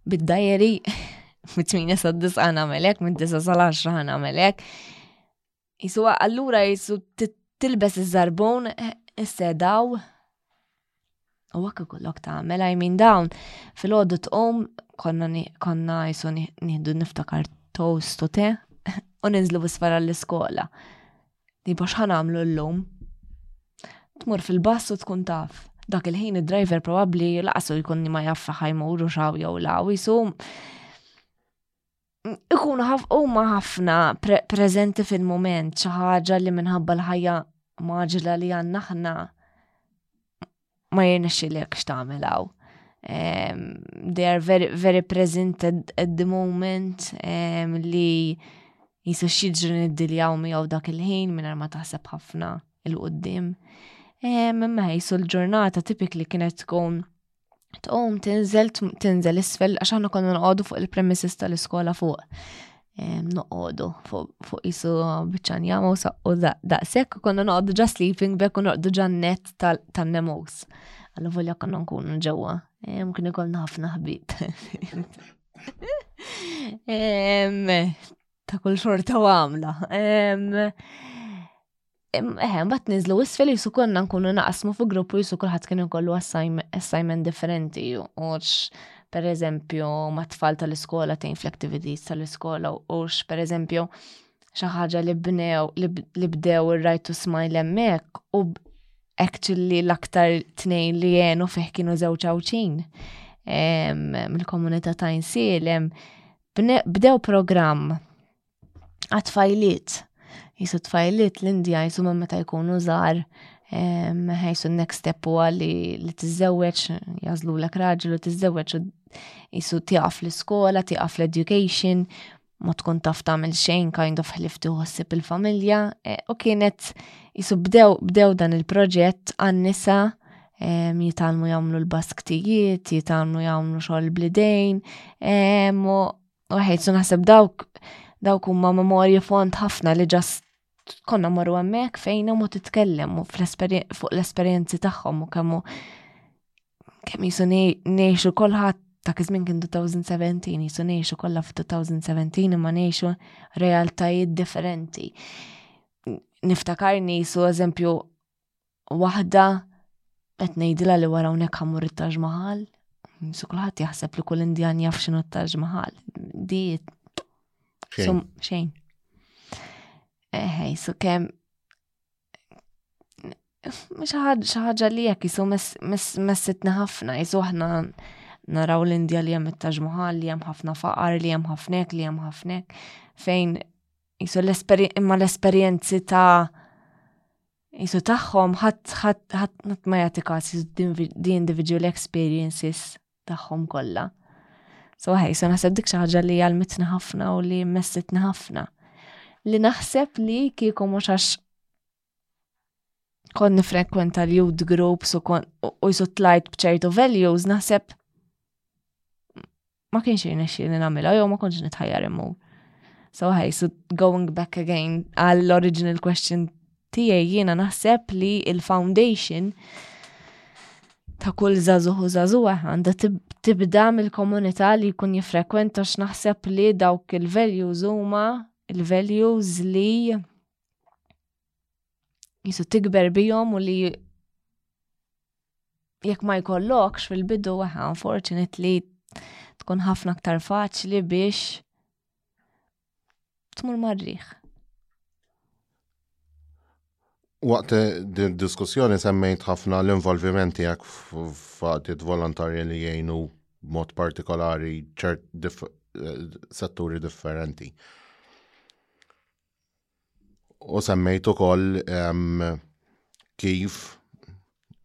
bid-dajeri mit-8 sa' 9 għana melek, minn 9 sa' 10 għana melek. Jisu allura jisu tilbes iż-żarbun, s-sedaw, U għakka kollok ta' mela jmin dawn, fil-ħodu tqum konna konna jisu nieħdu niftakar toast u te, u ninżlu bisfara l-iskola. Diba xħan għamlu l-lum? Tmur fil-bass u tkun taf. Dak il-ħin id-driver probabli laqsu jkunni ma jaffa ħajmur u xaw jew law jisu. ikunu huma ħafna preżenti fil-moment xi ħaġa li minħabba l-ħajja maġla li għandna ħna ma jirnexxilek x'tagħmel hawn. Um, they are very, very present at, at the moment um, li jisu xieġri niddiljaw miegħu dak il-ħin minn ma taħseb ħafna il-qoddim. Um, ma jisu l-ġurnata tipik li kienet tkun tqum tinżel tinżel isfel għax aħna konna noqogħdu fuq il-premises tal-iskola fuq. Noqogħdu fuq isu biċċan jama u saqqu daqshekk u konna noqogħdu ġa sleeping bag u noqogħdu ġa net tan-nemos. Alla volja konna nkunu ġewwa. Mkien ikollna ħafna ħbib. Ta' kull xorta għamla. Eħe, bat nizlu isfel jisu konna nkunu naqsmu fu gruppu jisu kullħat kien ikollu assignment differenti u per eżempju ma tfal tal-iskola tejn fl-activities tal-iskola u per eżempju xaħġa li bnew li bdew ir-rajtu smajl emmek u actually l-aktar tnejn li jenu fih kienu zewċ għawċin mill-komunità ta' insilem bdew program għat-tfajliet. Jisu tfajliet l-Indja jisu ma meta jkunu żgħar ħajsu next step u għalli li tiżżewweġ jażlu l raġel u tiżżewweġ jisu tiqaf l-iskola, tiqaf l-education, ma tkun taf tagħmel xejn kind of ħlif tiħossib il-familja e, u kienet jisu bdew bdew dan il-proġett għan-nisa jitalmu jagħmlu l-basktijiet, jitalmu jagħmlu xogħol blidejn, Waħed su naħseb dawk dawk huma memorji fond ħafna li ġast konna marru hemmhekk fejn huma titkellem fuq l-esperjenzi tagħhom u kemm kemm jisu ngħixu kulħadd ta' kizmin kien 2017 jisu ngħixu kollha f'2017 imma ngħixu realtajiet differenti. Niftakar nisu eżempju waħda qed ngħidilha li wara hawnhekk ħammur it-Taj Mahal. Su kulħadd jaħseb li kull Indjan jaf x'inhu t-Taj Mahal. Di xejn. Xejn. Eħej, su kemm ħaġa li jekk jisu messitni ħafna, jisu ħna naraw l-Indja li jem it-Taj Mahal, li jem ħafna faqar, li jem ħafnek, li jem ħafnek, fejn jisu imma l-esperjenzi ta' jisu tagħhom ħadd ħadd ma jagħti każ the individual experiences tagħhom kollha. So ħej, so naħseb dik xi ħaġa li għalmitni ħafna u li messitni ħafna. Li naħseb li kieku mhux għax kon nifrekwenta l-youth groups u jisu tlajt bċertu values, naħseb ma kienx jirnexxi li nagħmilha jew ma kontx nitħajjar immur. So hey, so going back again għall-original question tiegħi jiena naħseb li il-foundation ta' kull zazuħu zazuħa għanda tibda mill-komunità li jkun jifrekwenta x'naħseb li dawk il-values huma il-values li jisu tikber bijom u li jekk ma jkollokx fil-bidu għaha unfortunately tkun ħafna aktar faċli biex tmur marriħ. Waqt din diskussjoni semmejt ħafna l-involviment tiegħek f'għatit volontarji li jgħinu b'mod partikolari ċert eh, setturi differenti. U semmejt ukoll kif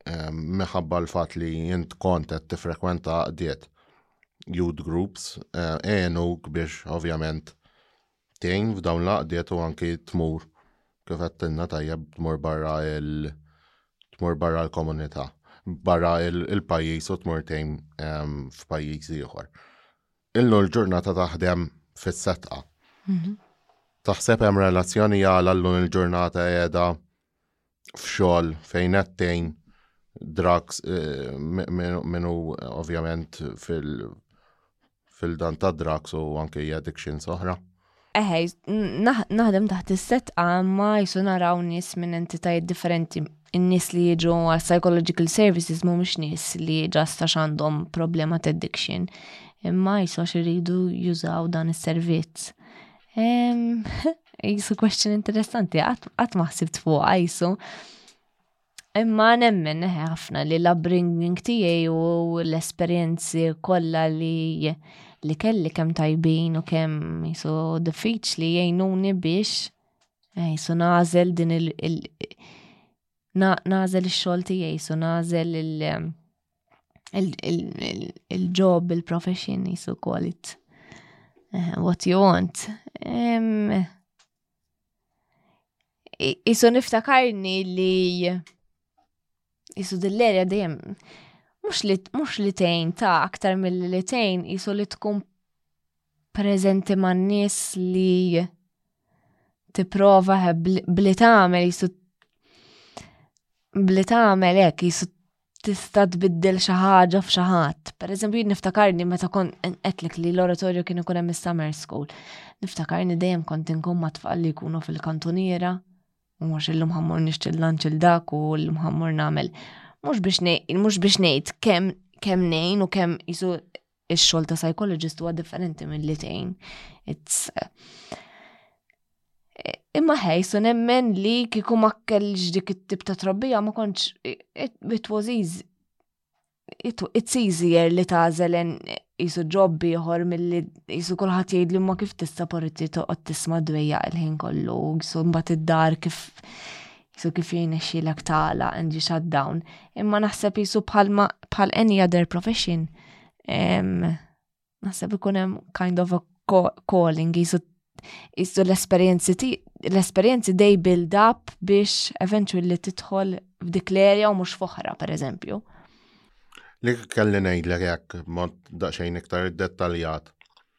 minħabba l-fatt li jint kont qed tifrekwenta għaqdiet youth groups eh, għenuk biex ovvjament tgħin f'dawn l-għaqdiet u anki tmur kif għattinna tajjeb tmur barra il- tmur barra l-komunità, barra il-pajjiż u tmur tgħin f'pajjiż ieħor. Illu l-ġurnata taħdem fis-setqa. Mhm. Taħseb hemm relazzjoni għal allun il-ġurnata qiegħda f'xogħol fejn għattejn drugs eh, minu ovvjament fil- fil-dan ta' drugs u anke addiction soħra. Eħe, naħdem taħt is-setqa imma jisu naraw nies minn entitajiet differenti. In-nies li jiġu għal psychological services mhumiex nies li ġast għax għandhom problema ta' addiction, imma jisu għax iridu jużaw dan is-servizz. Jisu question interessanti, qatt ma ħsibt fuq jisu. Imma nemmen eh, ħafna li l-upbringing tiegħi u l-esperjenzi kollha li li kelli kemm tajbin u kemm jisu diffiċli jgħinuni biex eh, jisu nażel din il- nażel ix-xogħol tiegħi, jisu nażel il-job, il-profession jisu call it eh, what you want. Isu niftakarni li isu dil-erja dejjem mhux li mhux li tejn ta' aktar mill li tejn isu li tkun preżenti man-nies li tipprova bli tagħmel isu bli tagħmel hekk isu tista' tbiddel xi ħaġa f'xi ħadd. Pereżempju jien niftakarni meta kont qedlek li l-oratorju kien ikun hemm is-summer school. Niftakarni dejjem kont inkun ma' tfal li jkunu fil-kantuniera u mhux illum ħammur nixtil lanċ il dak u illum ħammur nagħmel. Mhux biex ngħid kemm kemm ngħin u kemm jisu Ix-xogħol ta' psychologist huwa differenti milli tgħin. It's Imma ħej, so nemmen li kiku ma kellix dik it-tip ta' trobbija ma kontx it was easy. It's easier li tażel jisu ġob ieħor milli jisu kulħadd jgħid li ma kif tista' porti toqgħod tisma' dwejja il-ħin kollu, jisu mbagħad id-dar kif So kif jirnexxielek tagħlaq and you shut down, imma naħseb jisu bħalma bħal any other profession. Naħseb ikun hemm kind of a calling jisu jisu l-esperjenzi l-esperjenzi dej build up biex eventually titħol f'dik l-erja u mhux foħra per eżempju. Li kelli ngħidlek hekk mod daqsxejn iktar iddettaljat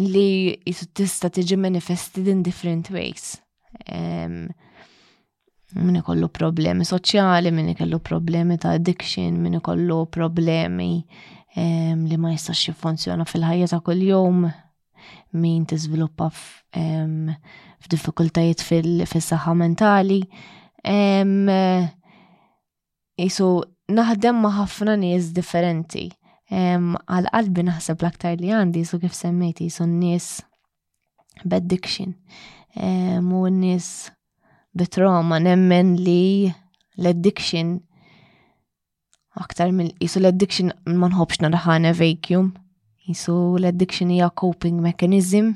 li jisu tista tiġi manifested in different ways. Um, min ikollu problemi soċjali, min ikollu problemi ta' addiction, min ikollu problemi um, li ma jistax jiffunzjona fil-ħajja ta' kull-jum, min tiżviluppa um, f'diffikultajiet fil-saħħa mentali. Um, jisu naħdem ma' ħafna nies differenti. Għal qalbi naħseb l-aktar li għandi jisu kif semmejt jisu n-nies b'addiction. Mu n-nies bit-trauma nemmen li l-addiction aktar mill jisu l-addiction ma nħobx naraħan vacuum. Jisu l-addiction hija coping mechanism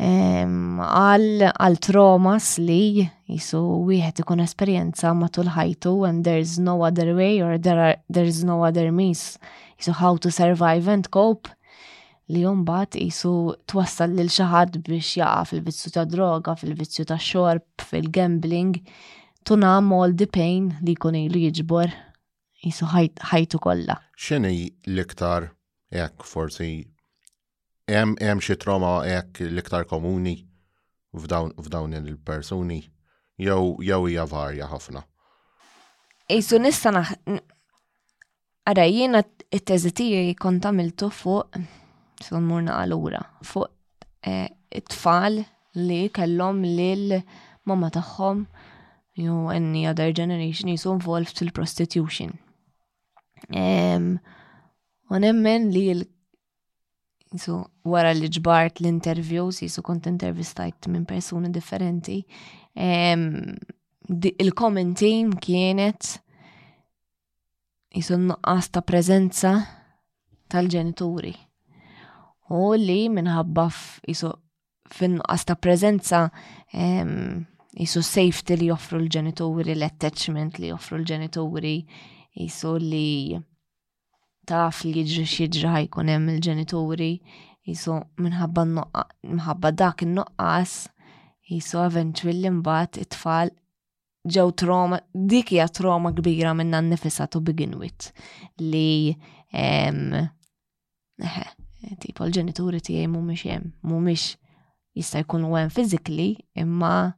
għal traumas li jisu wieħed ikun esperjenza matul ħajtu and there's no other way or there are, there's no other means jisu how to survive and cope li jumbat jisu twassal lil xaħat biex jaqa fil-vizzju ta' droga, fil-vizzju ta' xorb, fil-gambling, tunam all the pain li jkun ilu jiġbor jisu ħajtu kollha. X'inhi l-iktar jekk forsi hemm hemm xi trauma hekk l-iktar komuni f'dawn il-persuni jew jew hija varja ħafna. Isu nista' naħ Ara jiena t-teżi tiegħi kont għamiltu fuq sul-murna għalura fuq eh, it-tfal li kellhom lil mamma tagħhom jew any other generation jisu involved fil-prostitution. U nemmen li Jisu, wara li ġbart l-interviews, jisu kont intervistajt minn persuni differenti, il-commenti kienet jisu nuqqas ta' prezenza tal-ġenituri. U li minħabba jisu fin-nuqqas ta' prezenza jisu safety li joffru l-ġenituri, l-attachment li joffru l-ġenituri, jisu li taf li jiġri x'jiġri ħajkun hemm il-ġenituri jisu minħabba minħabba dak in-nuqqas jisu eventually mbagħad it-tfal ġew trauma, dik hija trauma kbira minna nifisa to begin with li tipo l-ġenituri tiegħi mhumiex hemm, mhumiex jista' jkunu hemm physically imma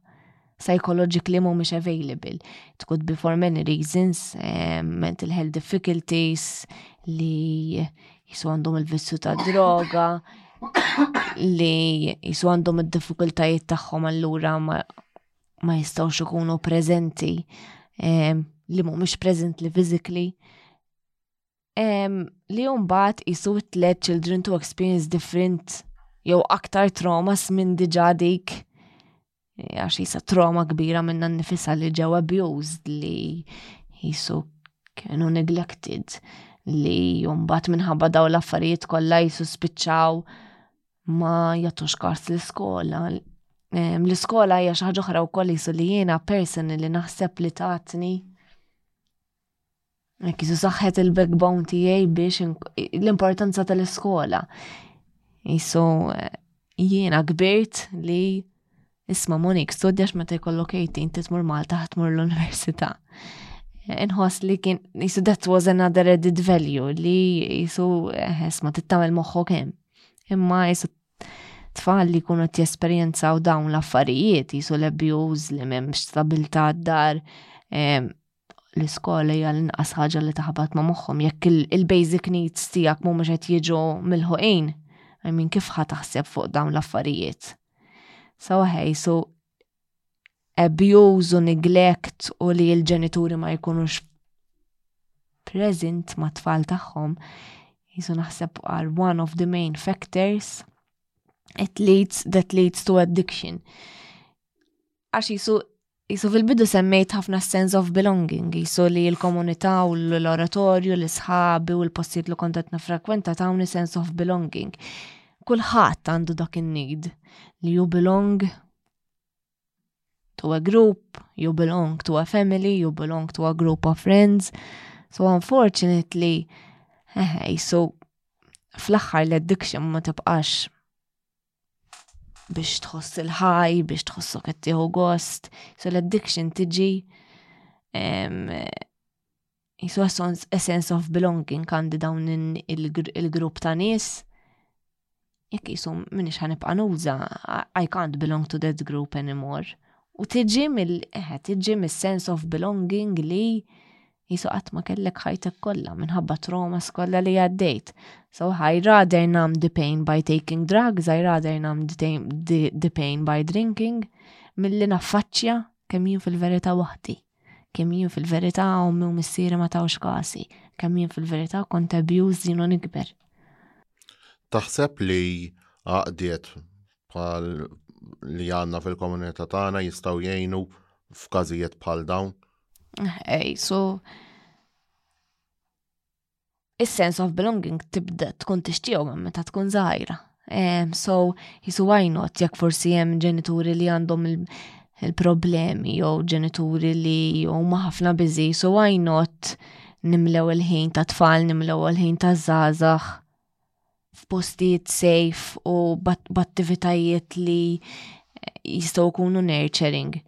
psychologically mhumiex available. It could be for many reasons, eh, mental health difficulties li jisu għandhom il-vissu ta' droga, li jisu għandhom id-diffikultajiet tagħhom allura ma, ma jistawx ikunu preżenti eh, li mhumiex preżenti physically. li mbagħad isu tliet children to experience different jew aktar traumas minn diġà dik eh, għax jisa trauma kbira minna nifisa li ġew abused li jisu kienu neglected li jumbat minħabba daw l-affarijiet kollha jisu spiċċaw ma jagħtux kars l-iskola. L-iskola hija xi ħaġa oħra wkoll jisu li jiena person li naħseb li tatni Kisu saħħet il-backbone tiegħi biex l-importanza tal-iskola. Jisu eh, jiena kbirt li isma Monik studjax meta jkollok 18 titmur Malta ħatmur l-università. Inħoss li kien jisu that was another added value li jisu eh, isma tittamel moħħok hemm. Imma jisu tfal li kunu t-esperienzaw dawn l-affarijiet, jisu l-abuse, li memx stabilta d-dar, eh, l-iskola hija l-inqas ħaġa li taħbat ma' moħħhom jekk il-basic needs tiegħek mhumiex qed jiġu mill-ħuqin. I mean kif ħa taħseb fuq dawn l-affarijiet. So hey, so abuse u neglect u li l-ġenituri ma jkunux present ma' tfal tagħhom jisu naħseb are one of the main factors it leads that leads to addiction. Għax jisu Jisu fil-bidu semmejt ħafna sense of belonging, jisu li l-komunità u l-oratorju, l-sħabi u l-postijiet li kontet nafrekwenta tawni sense of belonging. Kulħadd għandu dak in-need li you belong to a group, you belong to a family, you belong to a group of friends. So unfortunately, eh, jisu fl-axħar l-addiction ma tibqax biex tħoss il-ħaj, biex tħossok qed tieħu gost. So l-addiction tiġi jisu a sense of belonging għandi dawn il-grupp ta' nies. Jekk jisu minix ħanibqa' nuża, I can't belong to that group anymore. U tiġi mill-eħe, eh, tiġi mill-sense of belonging li Jisu qatt ma kellek ħajtek kollha minħabba trauma skolla li għaddejt. So I rather numb the pain by taking drugs, I rather numb the pain by drinking, mill-li naffaċċja kemm jien fil-verità waħdi, kemm jien fil-verità ommi u missieri ma tawx kasi, kemm jien fil-verità kont abjuż jien nikber. Taħseb li għaqdiet bħal li għanna fil-komunità tagħna jistgħu jgħinu f'każijiet bħal dawn? Ej, so is-sense of belonging tibda tkun tixtiew ma meta tkun żgħira. Um, so, jisu għajnot, jekk forsi hemm ġenituri li għandhom il-problemi jew ġenituri li huma ħafna biżi, so għajnot nimlew il-ħin ta' tfal, nimlew il-ħin ta' zazax f'postijiet safe u b'attivitajiet li jistgħu jkunu nurturing.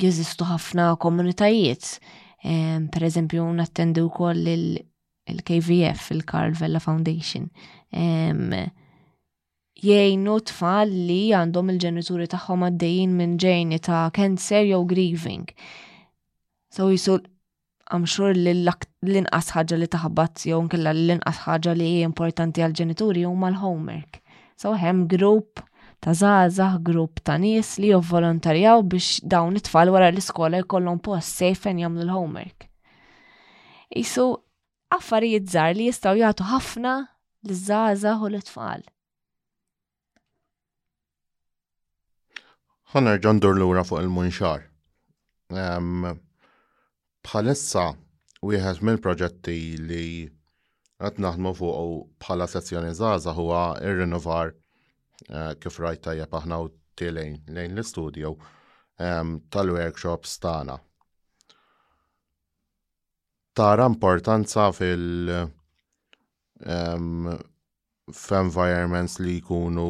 Jeżistu ħafna komunitajiet, per eżempju nattendi wkoll il-KVF, il-Karl Vella Foundation. jgħinu tfal li għandhom il-ġenituri tagħhom għaddejjin minn ġejni ta' cancer jew grieving. So jisu I'm sure li l-inqas ħaġa li taħbat jew nkella l-inqas ħaġa li hi importanti għal ġenituri huma l-homework. So hemm grupp ta' żgħażagħ, grupp ta' nies li jovvolontarjaw biex dawn it-tfal wara l-iskola jkollhom post sejfen jagħmlu l-homework. Isu Affarijiet żgħar li jistgħu jagħtu ħafna liż-żgħażagħ u l-itfal. Ħanar ġon dur lura fuq il-munxar. Bħalissa, wieħed mill-proġetti li qed naħdmu fuq bħala sezzjoni zaza huwa ir-rinovar eh, kif rajt tajjeb aħna u tilejn lejn l-istudio tal-workshops tagħna. tara importanza fil f'environments li jkunu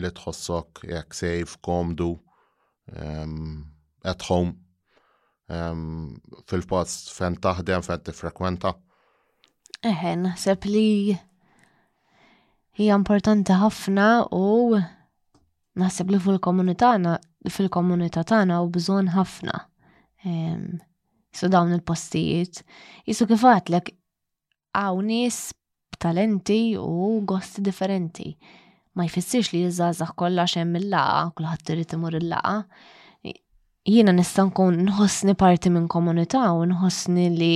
li tħossok jekk safe, komdu, at home, fil-post fejn taħdem, fejn tifrekwenta. Eħe, naħseb li hija importanti ħafna u naħseb li fil-komunità fil-komunità tagħna u bżonn ħafna Su dawn il-postijiet, jisu kif għatlek għaw nis b'talenti u gosti differenti. Ma jfissirx li jizzazax kollha xem il-laqa, kullħat irid imur il-laqa. Jiena nista' nkun nħossni parti minn komunità u nħossni li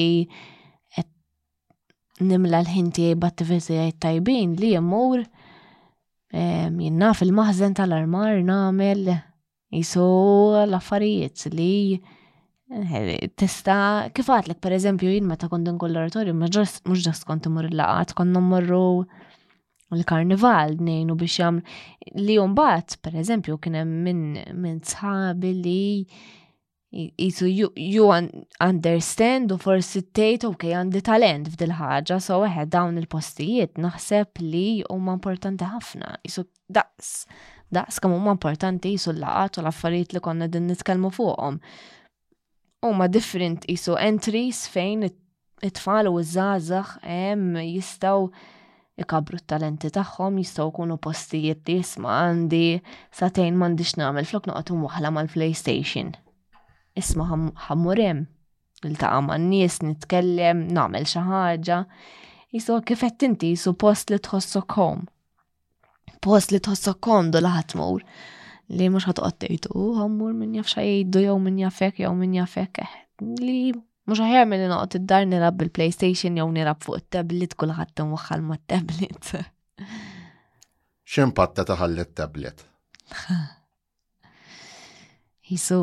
nimla l-ħin tiegħi b'attivitajiet tajbin li jemmur jinnaf il-maħzen tal-armar nagħmel Jisu l-affarijiet li eh, tista kif għatlek per eżempju jien meta kont nkun l-oratorju mhux ġast kont imur il-laqat kont morru l-karnival nejnu biex jam li jumbat per eżempju kien hemm minn sħabi li jisu you understand u forsi t-tejt ok għandi talent f'dil ħaġa so eħe dawn il-postijiet naħseb li huma importanti ħafna jisu daqs daqs kam huma importanti jisu l-laqat u l-affarijiet li konna din nitkellmu fuqhom. Huma different jisu entries fejn it-tfal u ż-żgħażagħ jistgħu ikabru t-talenti tagħhom, jistgħu jkunu postijiet li jisma' għandi satejn m'għandix nagħmel flok noqgħod waħla mal-PlayStation. Isma' ħammurem, niltaqa' man-nies, nitkellem, nagħmel xi ħaġa. Jistgħu kif qed inti suppost li tħossok home. post li tħossok komdu li ħatmur li mhux ħatoqgħod tgħidu ħammur min jaf xa jgħidu jew min jafek jew min jafek eh, li mhux aħjar milli noqgħod id-dar nilab bil-PlayStation jew nilab fuq it-tablet kulħadd imwaħħal mat-tablet. X'impatta taħalli t-tablet? Jisu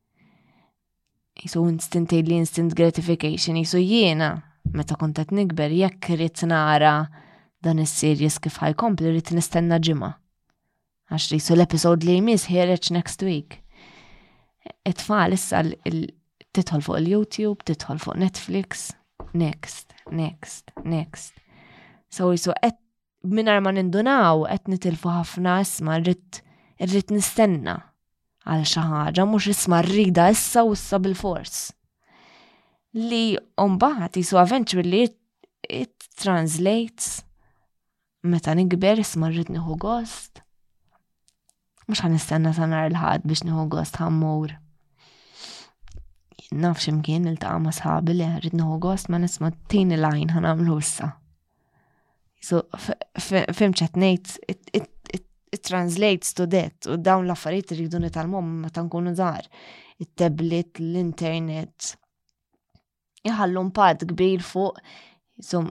jisu instant li instant gratification, jisu jiena, meta kontet nikber, jekk rrit nara dan is-series kif ħajkompli rrit nistenna ġimgħa. Għax li jisu l-episod li jmiss ħireċ next week. It-tfal issa titħol fuq il-YouTube, titħol fuq Netflix, next, next, next. So jisu qed minar ma nindunaw qed nitilfu ħafna isma rrit nistenna. għal xi ħaġa mhux isma' rrida issa u issa bil-fors. Li mbagħad jisu eventually it translates meta nikber isma' rrid nieħu gost. Mhux ħan nistenna sa nhar il-ħadd biex nieħu gost ħammur. Naf x'imkien il-taqa' ma' sħabi li rrid nieħu gost ma nisma' tini lajn ħan għamlu issa. So, fim ċetnejt, it-translate studet u dawn l-affarijiet rridu nitalmom meta nkunu żgħar. It-tablet, l-internet, iħallu pad kbir fuq, jisum,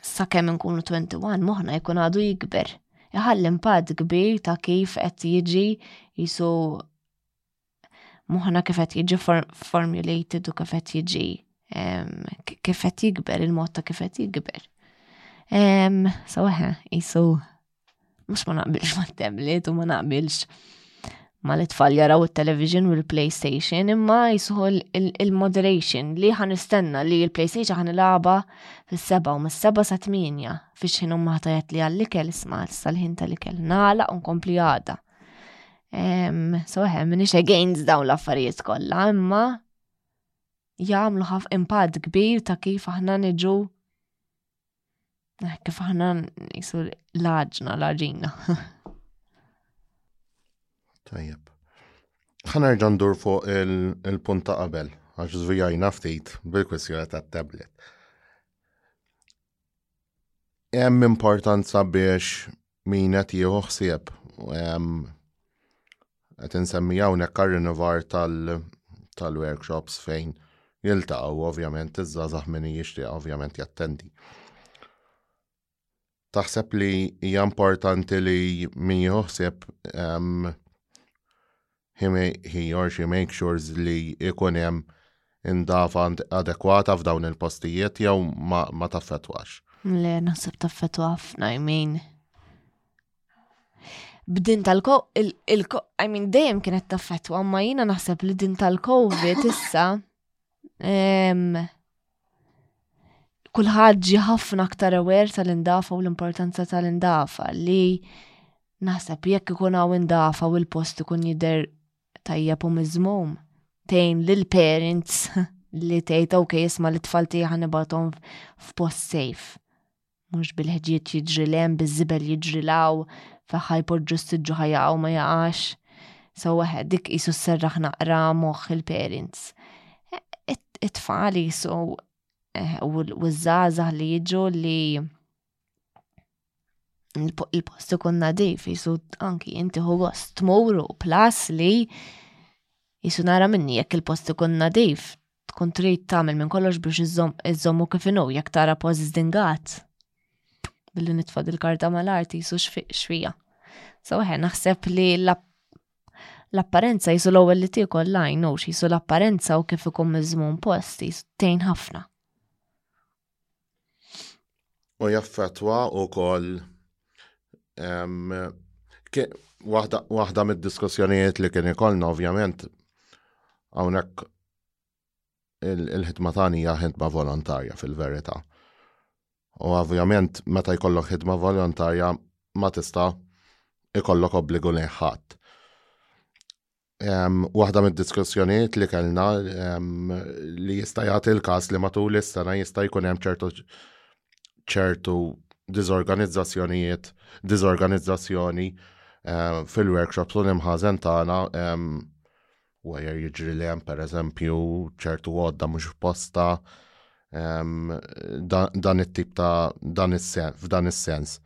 sa' kemm nkunu 21, moħna jkun għadu jikber. Iħallu pad kbir ta' kif qed jiġi jisu moħħna kif qed jiġi formulated u kif qed jiġi kif qed jikber il-mod ta' kif qed jikber. So eħe, jisu mhux ma naqbilx ma' tablet u ma naqbilx ma li tfal jaraw il-television u l-PlayStation imma jisuħu il-moderation li ħan istenna li l-PlayStation ħan il-laba fil-seba u mis-seba sa' tminja fiex ħin maħta jgħat li għall-ikel isma' sal-ħin tal-ikel nala un kompli għada. So, eħe, minix against dawn l-affarijiet kollha, imma jagħmlu ħaf impatt kbir ta' kif aħna niġu eh, kif aħna nisu laġna, laġina. Tajjeb. ħanerġa ndur fuq il-punt ta' qabel, għax zvijajna ftit bil-kwestjoni ta' tablet. Hemm importanza biex min qed jieħu ħsieb qed insemmi hawnhekk għar-rinovar tal-workshops fejn jiltaqgħu ovvjament iż-żgħażagħ min jixtieq ovvjament jattendi. Taħseb li hija importanti li min jieħu ħsieb he, he or she make sure li ikun hemm indafa adekwata f'dawn il-postijiet jew ma, ma taffetwax? Le, naħseb taffetwa ħafna, I mean. B'din tal-ko, I mean, dejjem kienet taffetwa, ma jina naħseb li din tal-Covid issa Kulħadd ġi ħafna aktar aware tal-indafa u l-importanza tal-indafa li naħseb jekk ikun hawn indafa u l-post ikun jidher tajjeb u miżmum tejn lil parents li tgħid ok jisma' li tfal tiegħi ħanibathom f'post safe. Mhux bil-ħġieġ jiġri lem, biż-żibel jiġri law, faħħa jpoġġu s-siġġu ħajaqgħu ma jaqax. So waħed dik qisu sserraħ naqra moħħ il-parents. It-tfal qisu eh, u ż-żgħażagħ li jiġu li il-post ikun nadif, jisu anki inti hu gost tmuru plus li jisu nara minni jekk il-post ikun nadif, tkun trid tagħmel minn kollox biex iżommu kif inhu jekk tara poż żdingat. Billi nitfa' il-karta mal-arti jisu xfija. So ħe naħseb li l-apparenza jisu l-ewwel li tiekol lajn u jisu l-apparenza u kif ikun miżmum post jisu tejn ħafna. u jaffettwa wkoll waħda mid-diskussjonijiet li kien ikollna ovvjament hawnhekk il-ħidma tagħni hija ħidma volontarja fil-verità. U ovvjament meta jkollok ħidma volontarja ma tista' ikollok obbligu lejn ħadd. Waħda mid-diskussjonijiet li kellna li jista' jagħti l-każ li matul is-sena jista' jkun hemm ċertu ċertu diżorganizzazzjonijiet, diżorganizzazzjoni fil-workshops u l-imħażen tagħna wajer jiġri li hemm pereżempju ċertu għodda mhux f'posta dan it-tip ta' dan is-sens f'dan is-sens.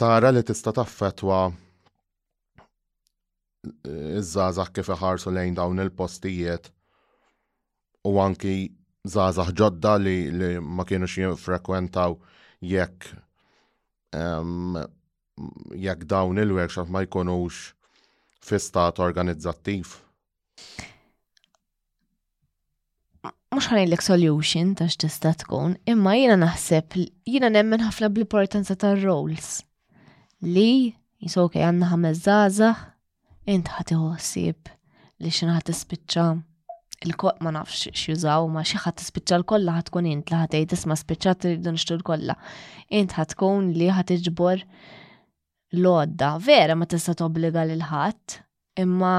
tara li tista' taffetwa iż-żgħażagħ kif iħarsu lejn dawn il-postijiet u anki żgħażagħ ġodda li, li ma kienu xi frekwentaw jekk um, jekk dawn il-workshops ma jkunux fi stat organizzattiv. mux ħanajlek solution ta' x'tista' tkun, imma jiena naħseb, jiena nemmen ħafna bl-importanza ta' roles li jisoke għanna ħames zazah, int ħati ħossib li xinħat tispiċċa il-koll ma nafx xjużaw, ma xieħat tispiċċa l-kolla ħatkun int li ħatej tisma spiċċa t-ridun xtu l-kolla. Int ħatkun li ħat iġbor l-odda. Vera ma tista' tobbliga l-ħat, imma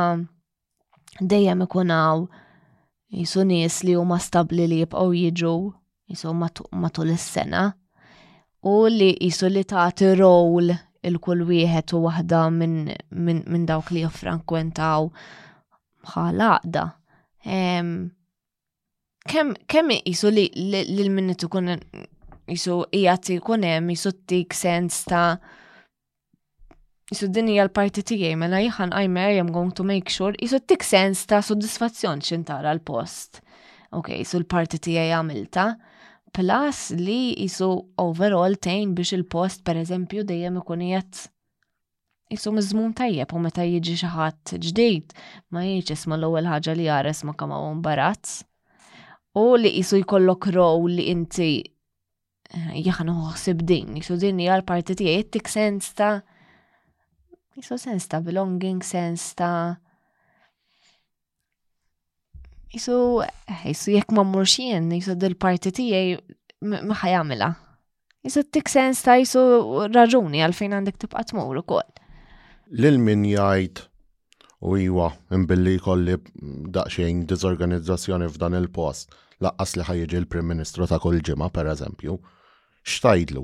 dejjem ikun hawn jisu nies li huma stabbli li jibqgħu jiġu jisu matul is-sena u li jisu li tagħti rowl il-kull wieħed u waħda minn min, min dawk li jiffrankwentaw bħal għaqda. kemm kemm iqisu li lil min ikun jisu qiegħed ikun hemm jisu tik sens ta' jisu din hija l-parti tiegħi mela jħan qajma I am going to make sure jisu tik sens ta' soddisfazzjon x'in tara l-post. Ok, jisu l-parti tiegħi għamilta. Plus li jisu overall tejn biex il-post pereżempju dejjem ikun qiegħed Jisu mizmun tajjeb u meta jiġi xi ħadd ġdid ma jiġi isma l-ewwel ħaġa li jares ma kemm hawn barazz. U li jisu jkollok row li inti eh, jaħnu ħsib din, jisu din hija l-parti tiegħi jittik sens ta' jisu sens ta' belonging, sens ta' Jisu, jisu jekk ma mmurx jien, jisu dil-parti tiegħi ma ħajamilha. Jisu tik sens ta' jisu raġuni għalfejn għandek tibqa' tmur ukoll. Lil min jgħid u iwa imbilli jkolli daqsxejn diżorganizzazzjoni f'dan il-post laqqas li ħajġi l-Prim Ministru ta' kull ġimgħa pereżempju, x'tajdlu?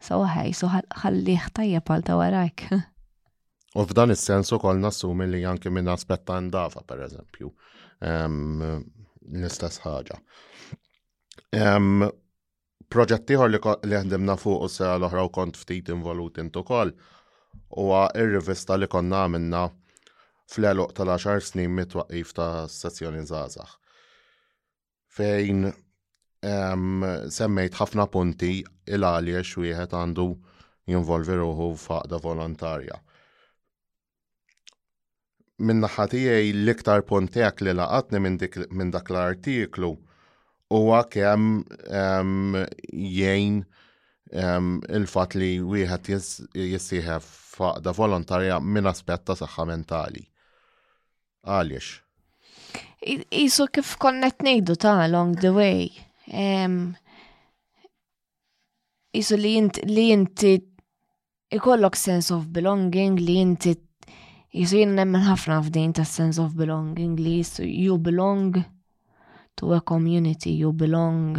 So ħaj, so ħalliħ tajjeb għal ta' warajk. U f'dan is-sens ukoll nassumi li anke minn aspett ta' ndafa, per eżempju, l-istess ħaġa. Proġett ieħor li ħdimna fuq u sena l-oħra u kont ftit involut intu ukoll huwa ir-rivista li konna għamilna fl-eluq tal-10 snin mit-twaqif ta' sezzjoni żgħażagħ. fejn semmejt ħafna punti il għaliex wieħed għandu jinvolvi ruħu f'għaqda volontarja. Minn naħa tiegħi l-iktar puntek li laqatni minn dak l-artiklu huwa kemm jgħin il-fatt li wieħed jissieħeb f'għaqda volontarja minn aspett ta' saħħa mentali. Għaliex? Isu kif konnet nejdu ta' along the way. Isu li jinti ikollok sense of belonging li jinti jisu jien nemmen ħafna f'din ta' sense of belonging li jisu you belong to a community, you belong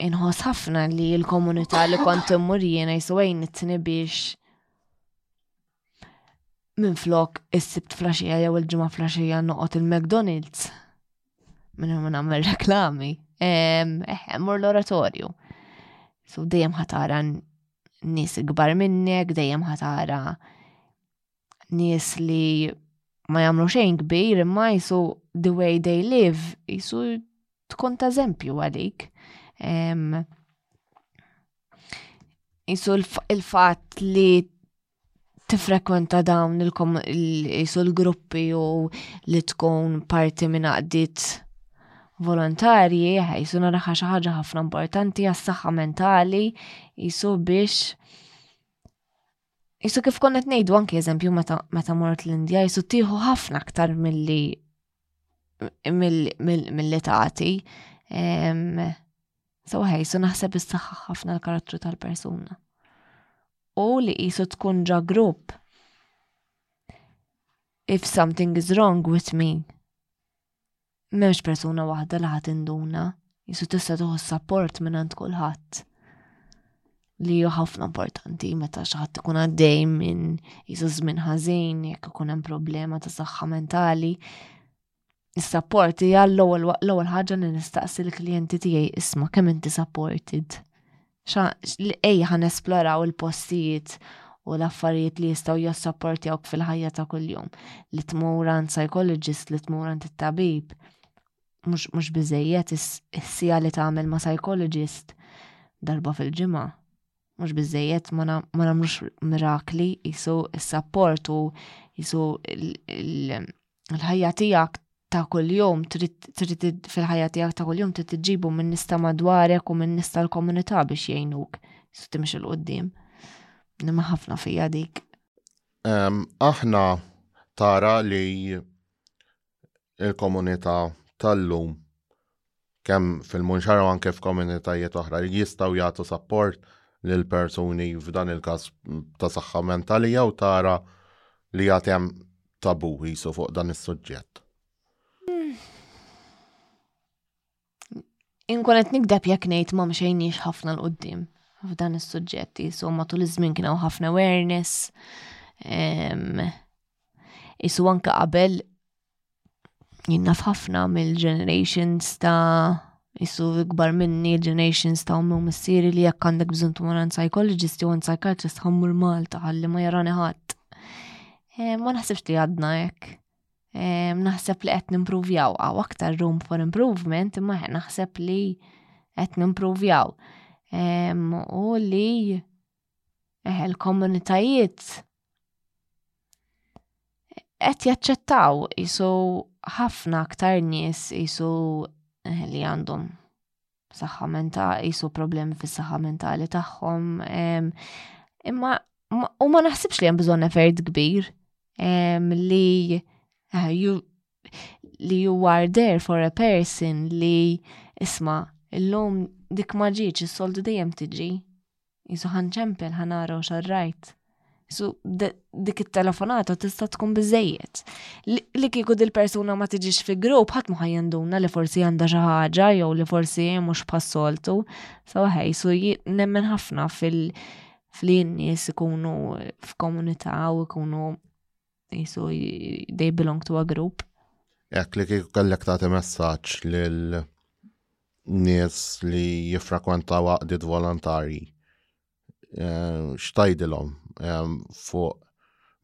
inħoss ħafna li l-komunità li kont immur jiena jiswejn it-tni biex minn flok is-sibt flaxija jew il-ġimgħa flaxija noqgħod il-McDonald's minn minn għamil reklami. Mur l-oratorju. So dejjem ħatara nis gbar minnek, dejjem ħatara nies li ma jagħmlu xejn kbir imma jisu the way they live jisu tkun ta' eżempju għalik. Jisu il-fatt li tifrekwenta dawn jisu l-gruppi u li tkun parti minn għaddit volontarji, jisu naraxa xi ħaġa ħafna importanti għas-saħħa mentali jisu biex Jisu kif konnet nejdu anki eżempju meta mort l-Indja, jisu tiħu ħafna aktar mill-li mill-li taħti. So ħej, jisu naħseb istaxħa ħafna l-karattru tal-persuna. U li jisu tkun ġa grupp. If something is wrong with me, M'hemmx persuna waħda li ħadd induna, jisu tista' tieħu s-sapport minn għand kulħadd li hu ħafna importanti meta xi ħadd ikun għaddej minn jisu żmien ħażin jekk ikun hemm problema ta' saħħa mentali. Is-sapport hija l-ewwel ħaġa li nistaqsi l-klijenti tiegħi isma' kemm inti supported Ejja ħa nesploraw il-postijiet u l-affarijiet li jistgħu jossaportjawk fil-ħajja ta' kuljum. Li tmur għand psychologist, li tmur għand it-tabib, mhux biżejjed is-sija li tagħmel ma' psychologist darba fil-ġimgħa. Mhux biżejjed ma nagħmlux mirakli jisu s-sapport u jisu l-ħajja tiegħek ta' kuljum trid fil-ħajja tiegħek ta' kuljum trid tiġibu minn nista madwarek u minn nista l-komunità biex jgħinuk su timx il qudiem Nimma ħafna fija dik. Aħna tara li il-komunità tal-lum kemm fil-Munxara u anke f'komunitajiet oħra jistgħu jagħtu sapport lil persuni f'dan il-każ ta' saħħa mentali jew tara li jagħtem tabu jisu fuq dan is-suġġett. Inkun qed nikdeb jekk ngħid ma mxejniex ħafna l qudiem f'dan is-suġġett jisu matul iż-żmien kien hawn ħafna awareness. Isu anke qabel jinnaf ħafna mill-generations ta' jissu ikbar minni generations ta' ummi u missieri li jekk għandek bżon tu għan psychologist u għan psychiatrist ħammur Malta għalli ma jarani ħadd. Eh, ma naħsibx li għadna hekk. Eh, naħseb li qed nimpruvjaw għaw aktar room for improvement imma naħseb li qed nimpruvjaw. Eh, u li Eh, il-komunitajiet qed jaċċettaw isu ħafna aktar nies isu eh, li għandhom saħħa mentali, isu problemi fis-saħħa mentali tagħhom. Imma u ma naħsibx li hemm bżonn effort kbir li eh, li you are there for a person li isma illum dik ma ġietx is-soltu dejjem tiġi. Isu ħan ċempel ħanara u xarrajt. Isu dik it-telefonata tista' tkun biżejjed. Li kieku dil-persuna ma tiġix fi grupp ħadd ma ħajjenduna li forsi għandha xi ħaġa jew li forsi mhux bħas-soltu. So ħej, so nemmen ħafna fil-li n-nies ikunu f'komunità u jkunu Jisu, they belong to a group. Ek li kik kellek ta' messaċ lil nies li jifrakwantaw għaqdiet volontari. Eh, xtajdilhom eh, fuq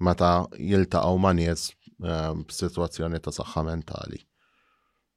meta jiltaqgħu ma' nies eh, b'sitwazzjoni ta' saħħa mentali.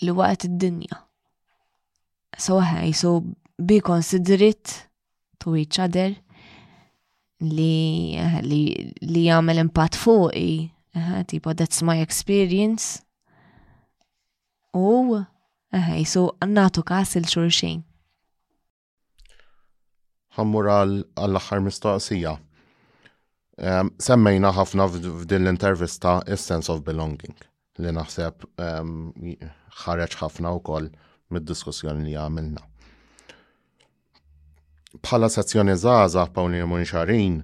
li waqgħet id-dinja. So hey, so be considerate to each other li li li jagħmel impatt fuqi, eh, tipo that's my experience. U hey, so nagħtu kas il xurxin. Ħammur għall-aħħar mistoqsija. Ehm, semmejna ħafna f'din l-intervista is-sense of belonging li naħseb ehm, ħareġ ħafna wkoll mid-diskussjoni li għamilna. Bħala sezzjoni żgħażagħ Pawlin Munxarin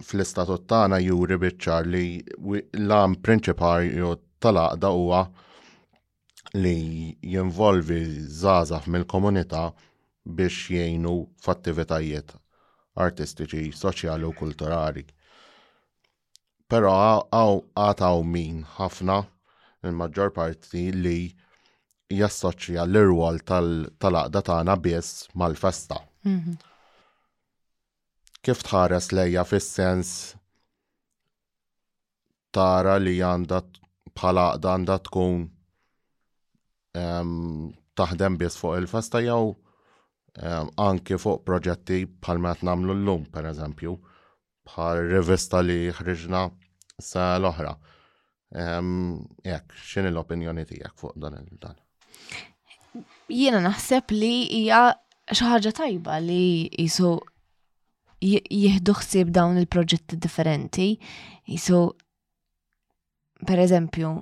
fl-istatut tagħna juri biċċar li l-għam prinċipali tal-għaqda huwa li jinvolvi żgħażagħ mill-komunità biex jgħinu f'attivitajiet artistiċi, soċjali u kulturali. Però għad hawn min ħafna il-maġġor parti li jassoċja l-irwol tal-għaqda tagħna biss mal-festa. Mhm. Kif tħares lejja fis-sens tara li għandha bħal għaqda għandha tkun taħdem biss fuq il-festa jew anki fuq proġetti bħal ma nagħmlu llum pereżempju bħal rivista li ħriġna sa l-oħra. Jekk, x'inhi l-opinjoni tiegħek fuq dan il-dan? Jiena naħseb li hija xi ħaġa tajba li jisu jieħdu ħsieb dawn il-proġetti differenti. Jisu, per eżempju,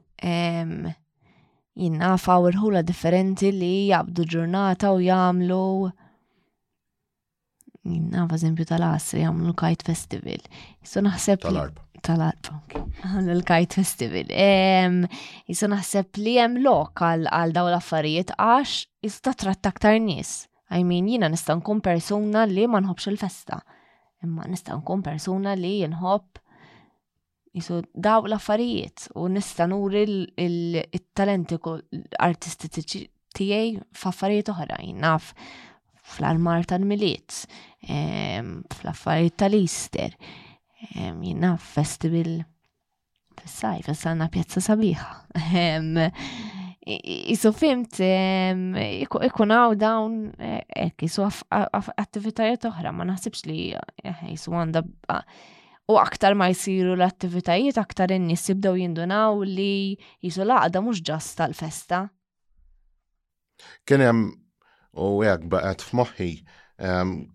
jinna faw irħula differenti li jabdu ġurnata u jamlu jinna fa' eżempju tal-asri jamlu kajt festival. Jisu naħseb. Tal-arb. Tal-arb, Għamlu l-kajt festival. Jisu naħseb li jem lokal għal daw l-affarijiet għax jista tratta aktar nis. I mean, jina nista' nkun persuna li ma nħobbx il-festa. Imma nista' nkun persuna li jinħobb jisu daw l-affarijiet u nista' nuri il-talenti artistiċi tiegħi f'affarijiet oħra, naf fl-armar tal-miliet, fl-affarijiet tal-Easter, naf festival Fis-sajf, issa għandna pjazza sabiħa. Isu fimt, ikun għaw dawn, ek, isu attivitajiet oħra, ma naħsibx li eh, isu għanda u aktar ma jisiru l-attivitajiet, aktar in-nis jibdew jindunaw li jisu laqda mux ġast tal-festa. Kien hemm u hekk baqgħet f'moħħi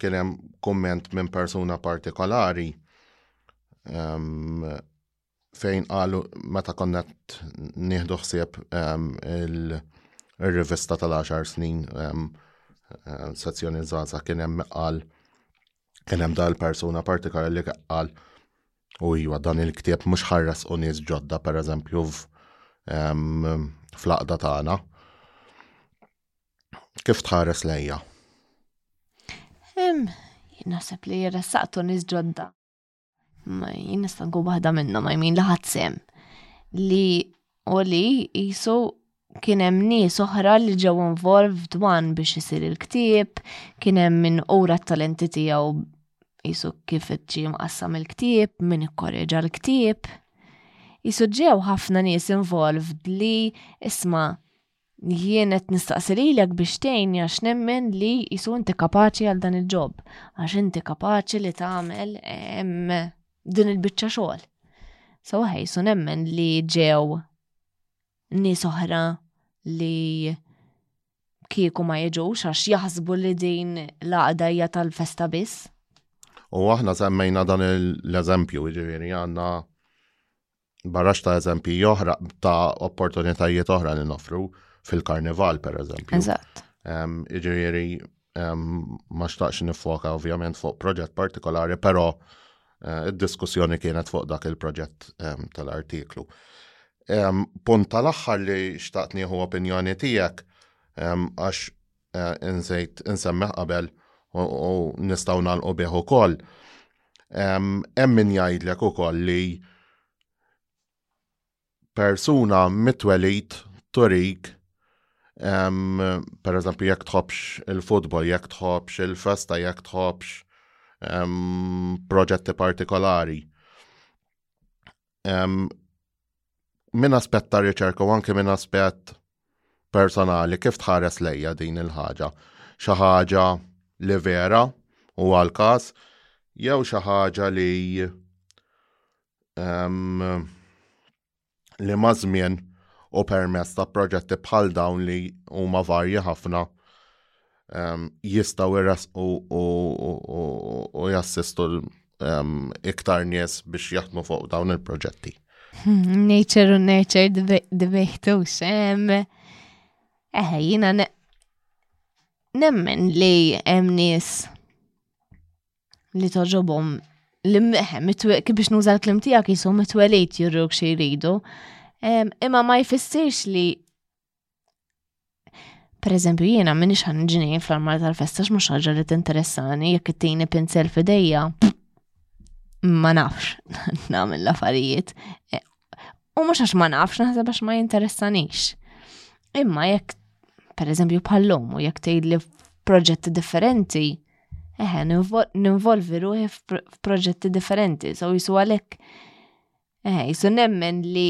kien hemm kumment minn persuna partikolari fejn qalu meta konna nieħdu ħsieb il-rivista tal-10 snin sezzjoni żgħażagħ kien hemm qal kien hemm dal persuna partikolari li qal u iwa dan il-ktieb mhux ħarras u nies ġodda pereżempju fl-aqda tagħna. Kif tħares lejja? Naħseb li jirressaqtu nies ġodda. jien nista' nkun waħda minnhom I mean li ħadd sem li u li jisu kien hemm nies oħra li ġew involved wan biex isir il-ktieb, kien hemm min ura t-talenti tiegħu jisu kif ġie mqassam il-ktieb, min ikkoreġa l-ktieb. Jisu ġew ħafna nies involved li isma' Jien qed nistaqsi lilek biex tgħinni għax nemmen li jisu inti kapaċi għal dan il-ġob, għax inti kapaċi li tagħmel din il-biċċa xogħol. So ħejsu nemmen li ġew nies oħra li kieku ma jiġux għax jaħsbu li din l-għaqda hija tal-festa biss. U aħna semmejna dan l-eżempju, ġifieri għandna Barrax ta' eżempji oħra ta' opportunitajiet oħra li nofru fil-karnival, per eżempju. Eżatt. Iġieri, ma xtaqx nifoka ovvjament fuq proġett partikolari, però eh, id-diskussjoni kienet fuq dak il-proġett tal-artiklu. Punt tal-aħħar li xtaqt nieħu opinjoni tiegħek għax eh, insejt insemmeħ qabel u nistaw nalqu bih ukoll. Hemm min jgħidlek ukoll li persuna mitwelit turik per eżempju jekk tħobx il-futbol, jekk tħobx il-festa, jekk tħobx proġetti partikolari. minn aspett ta' riċerka u anke minn aspett personali kif tħares lejja din il-ħaġa. Xi ħaġa li vera u għal-każ jew xi ħaġa li um, li mażmien u permess ta' proġetti bħal dawn li huma varji ħafna jistaw irrasqu u jassistu iktar nies biex jaħdmu fuq dawn il-proġetti. Hmm, nature u nature debejtu xem. Eħe, eh, jina nemmen li hemm nies li toġobom li meħem, biex nuża l-klim tijak jisu mitwelejt jirruk xie jridu. Imma ma jfissirx li Per eżempju, jiena minix ħan ġini fl-armar tal-festa x'mhux ħaġa li tinteressani jekk ittini pincel f'idejja. Ma nafx nagħmel l-affarijiet. E, u mhux għax ma nafx naħseb għax ma jinteressanix. Imma jekk per eżempju bħallum u jekk tgħidli proġetti differenti, eħe, ninvolvi ruħi f'proġetti differenti, so jisu għalek, eħe, jisu nemmen li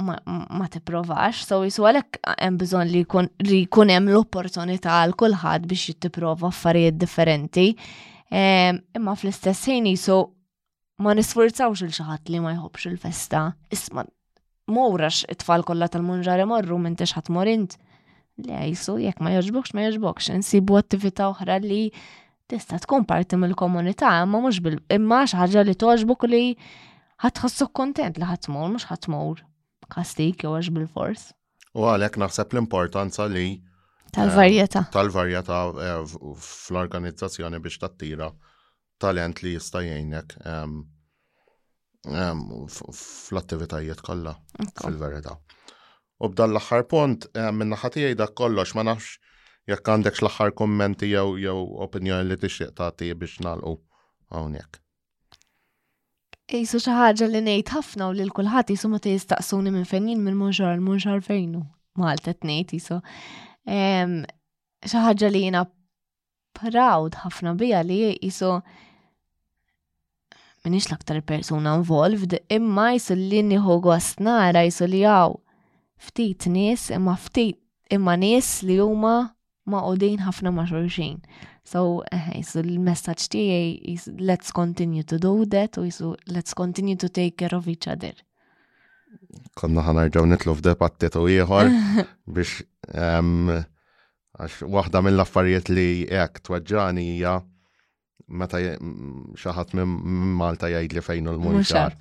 ma tipprovax, so jisu għalek hemm bżonn li jkun li jkun hemm l-opportunità għal kulħadd biex jittiprova affarijiet differenti. Ehm, imma fl-istess ħin jisu ma nisfurzawx il xaħat li ma jħobx il-festa. Isma' murax it-tfal kollha tal-munġar imorru minn tix ħadd morint. Le jisu jekk ma jogħġbokx ma jogħġbokx, insibu attività oħra li Tista' tkun parti mill-komunità imma mhux bil imma xi ħaġa li togħġbok li ħadd tħossok kontent li ħadd mur mhux ħadd mur kastik jew għax bil-fors. U għalhekk naħseb l-importanza li tal-varjetà eh, tal-varjetà eh, fl-organizzazzjoni biex tattira talent li jista' jgħinek ehm, fl-attivitajiet kollha fil-verità. U b'dan l-aħħar punt, minna ħatijaj dak kollox, ma nafx jekk għandekx l-aħħar kommenti jew jew opinjoni li tixtieq tagħti biex nagħlqu hawnhekk. Ejsu xi ħaġa li ngħid ħafna u lil kulħadd jisu meta jistaqsuni minn fejn jien minn munxar il-munxar fejnu. Malta tnejt jisu. Xi ħaġa li jiena proud ħafna bija li jisu minix l-aktar persuna involved, imma jisu li nieħu gost nara jisu li għaw ftit nis, imma ftit imma nis li huma ma' udin ħafna ma' xurxin. So, eh, jisu l-messagġ tijaj, let's continue to do that, u jisu let's continue to take care of each other. Konna ħanarġaw nitlu f'debattitu ieħor biex ehm, Għax waħda mill-affarijiet li hekk tweġġani hija meta xi ħadd minn Malta jgħidli fejn hu l-munxar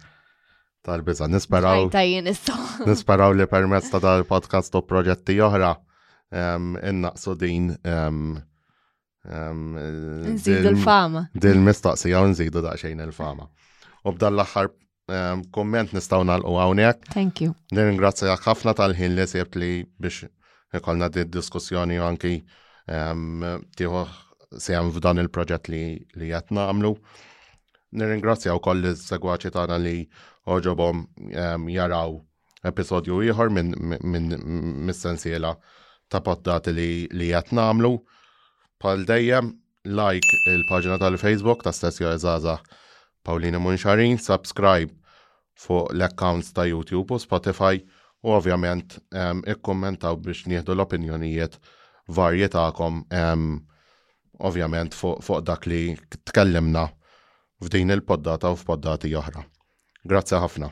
tal-biża. Nisperaw. Nisperaw li permezz ta' dal-podcast u proġetti oħra innaqsu din nżidu l-fama. Din mistoqsija u nżidu daqsxejn il-fama. U b'dan l-aħħar ehm, komment nistaw nalqu għawnek. Thank you. Nirringrazzjak ħafna tal-ħin li sebt li biex ikolna di diskussjoni u anki ehm, tiħu sehem f'dan il-proġett li li qed nagħmlu. Nirringrazzja wkoll is-segwaċi tagħna li oġobhom ehm, jaraw episodju ieħor minn mis-sensiela ta' poddati li qed nagħmlu. Pal dejjem like il-paġna tal-Facebook ta' Sessjoni Zaza Paulina Munxarin, subscribe fuq l-accounts ta' YouTube u Spotify u ovvjament ehm, ikkommentaw biex nieħdu l-opinjonijiet varji tagħkom ehm, ovvjament fuq dak li tkellimna f'din il-poddata u f'poddati oħra. Grazzi ħafna.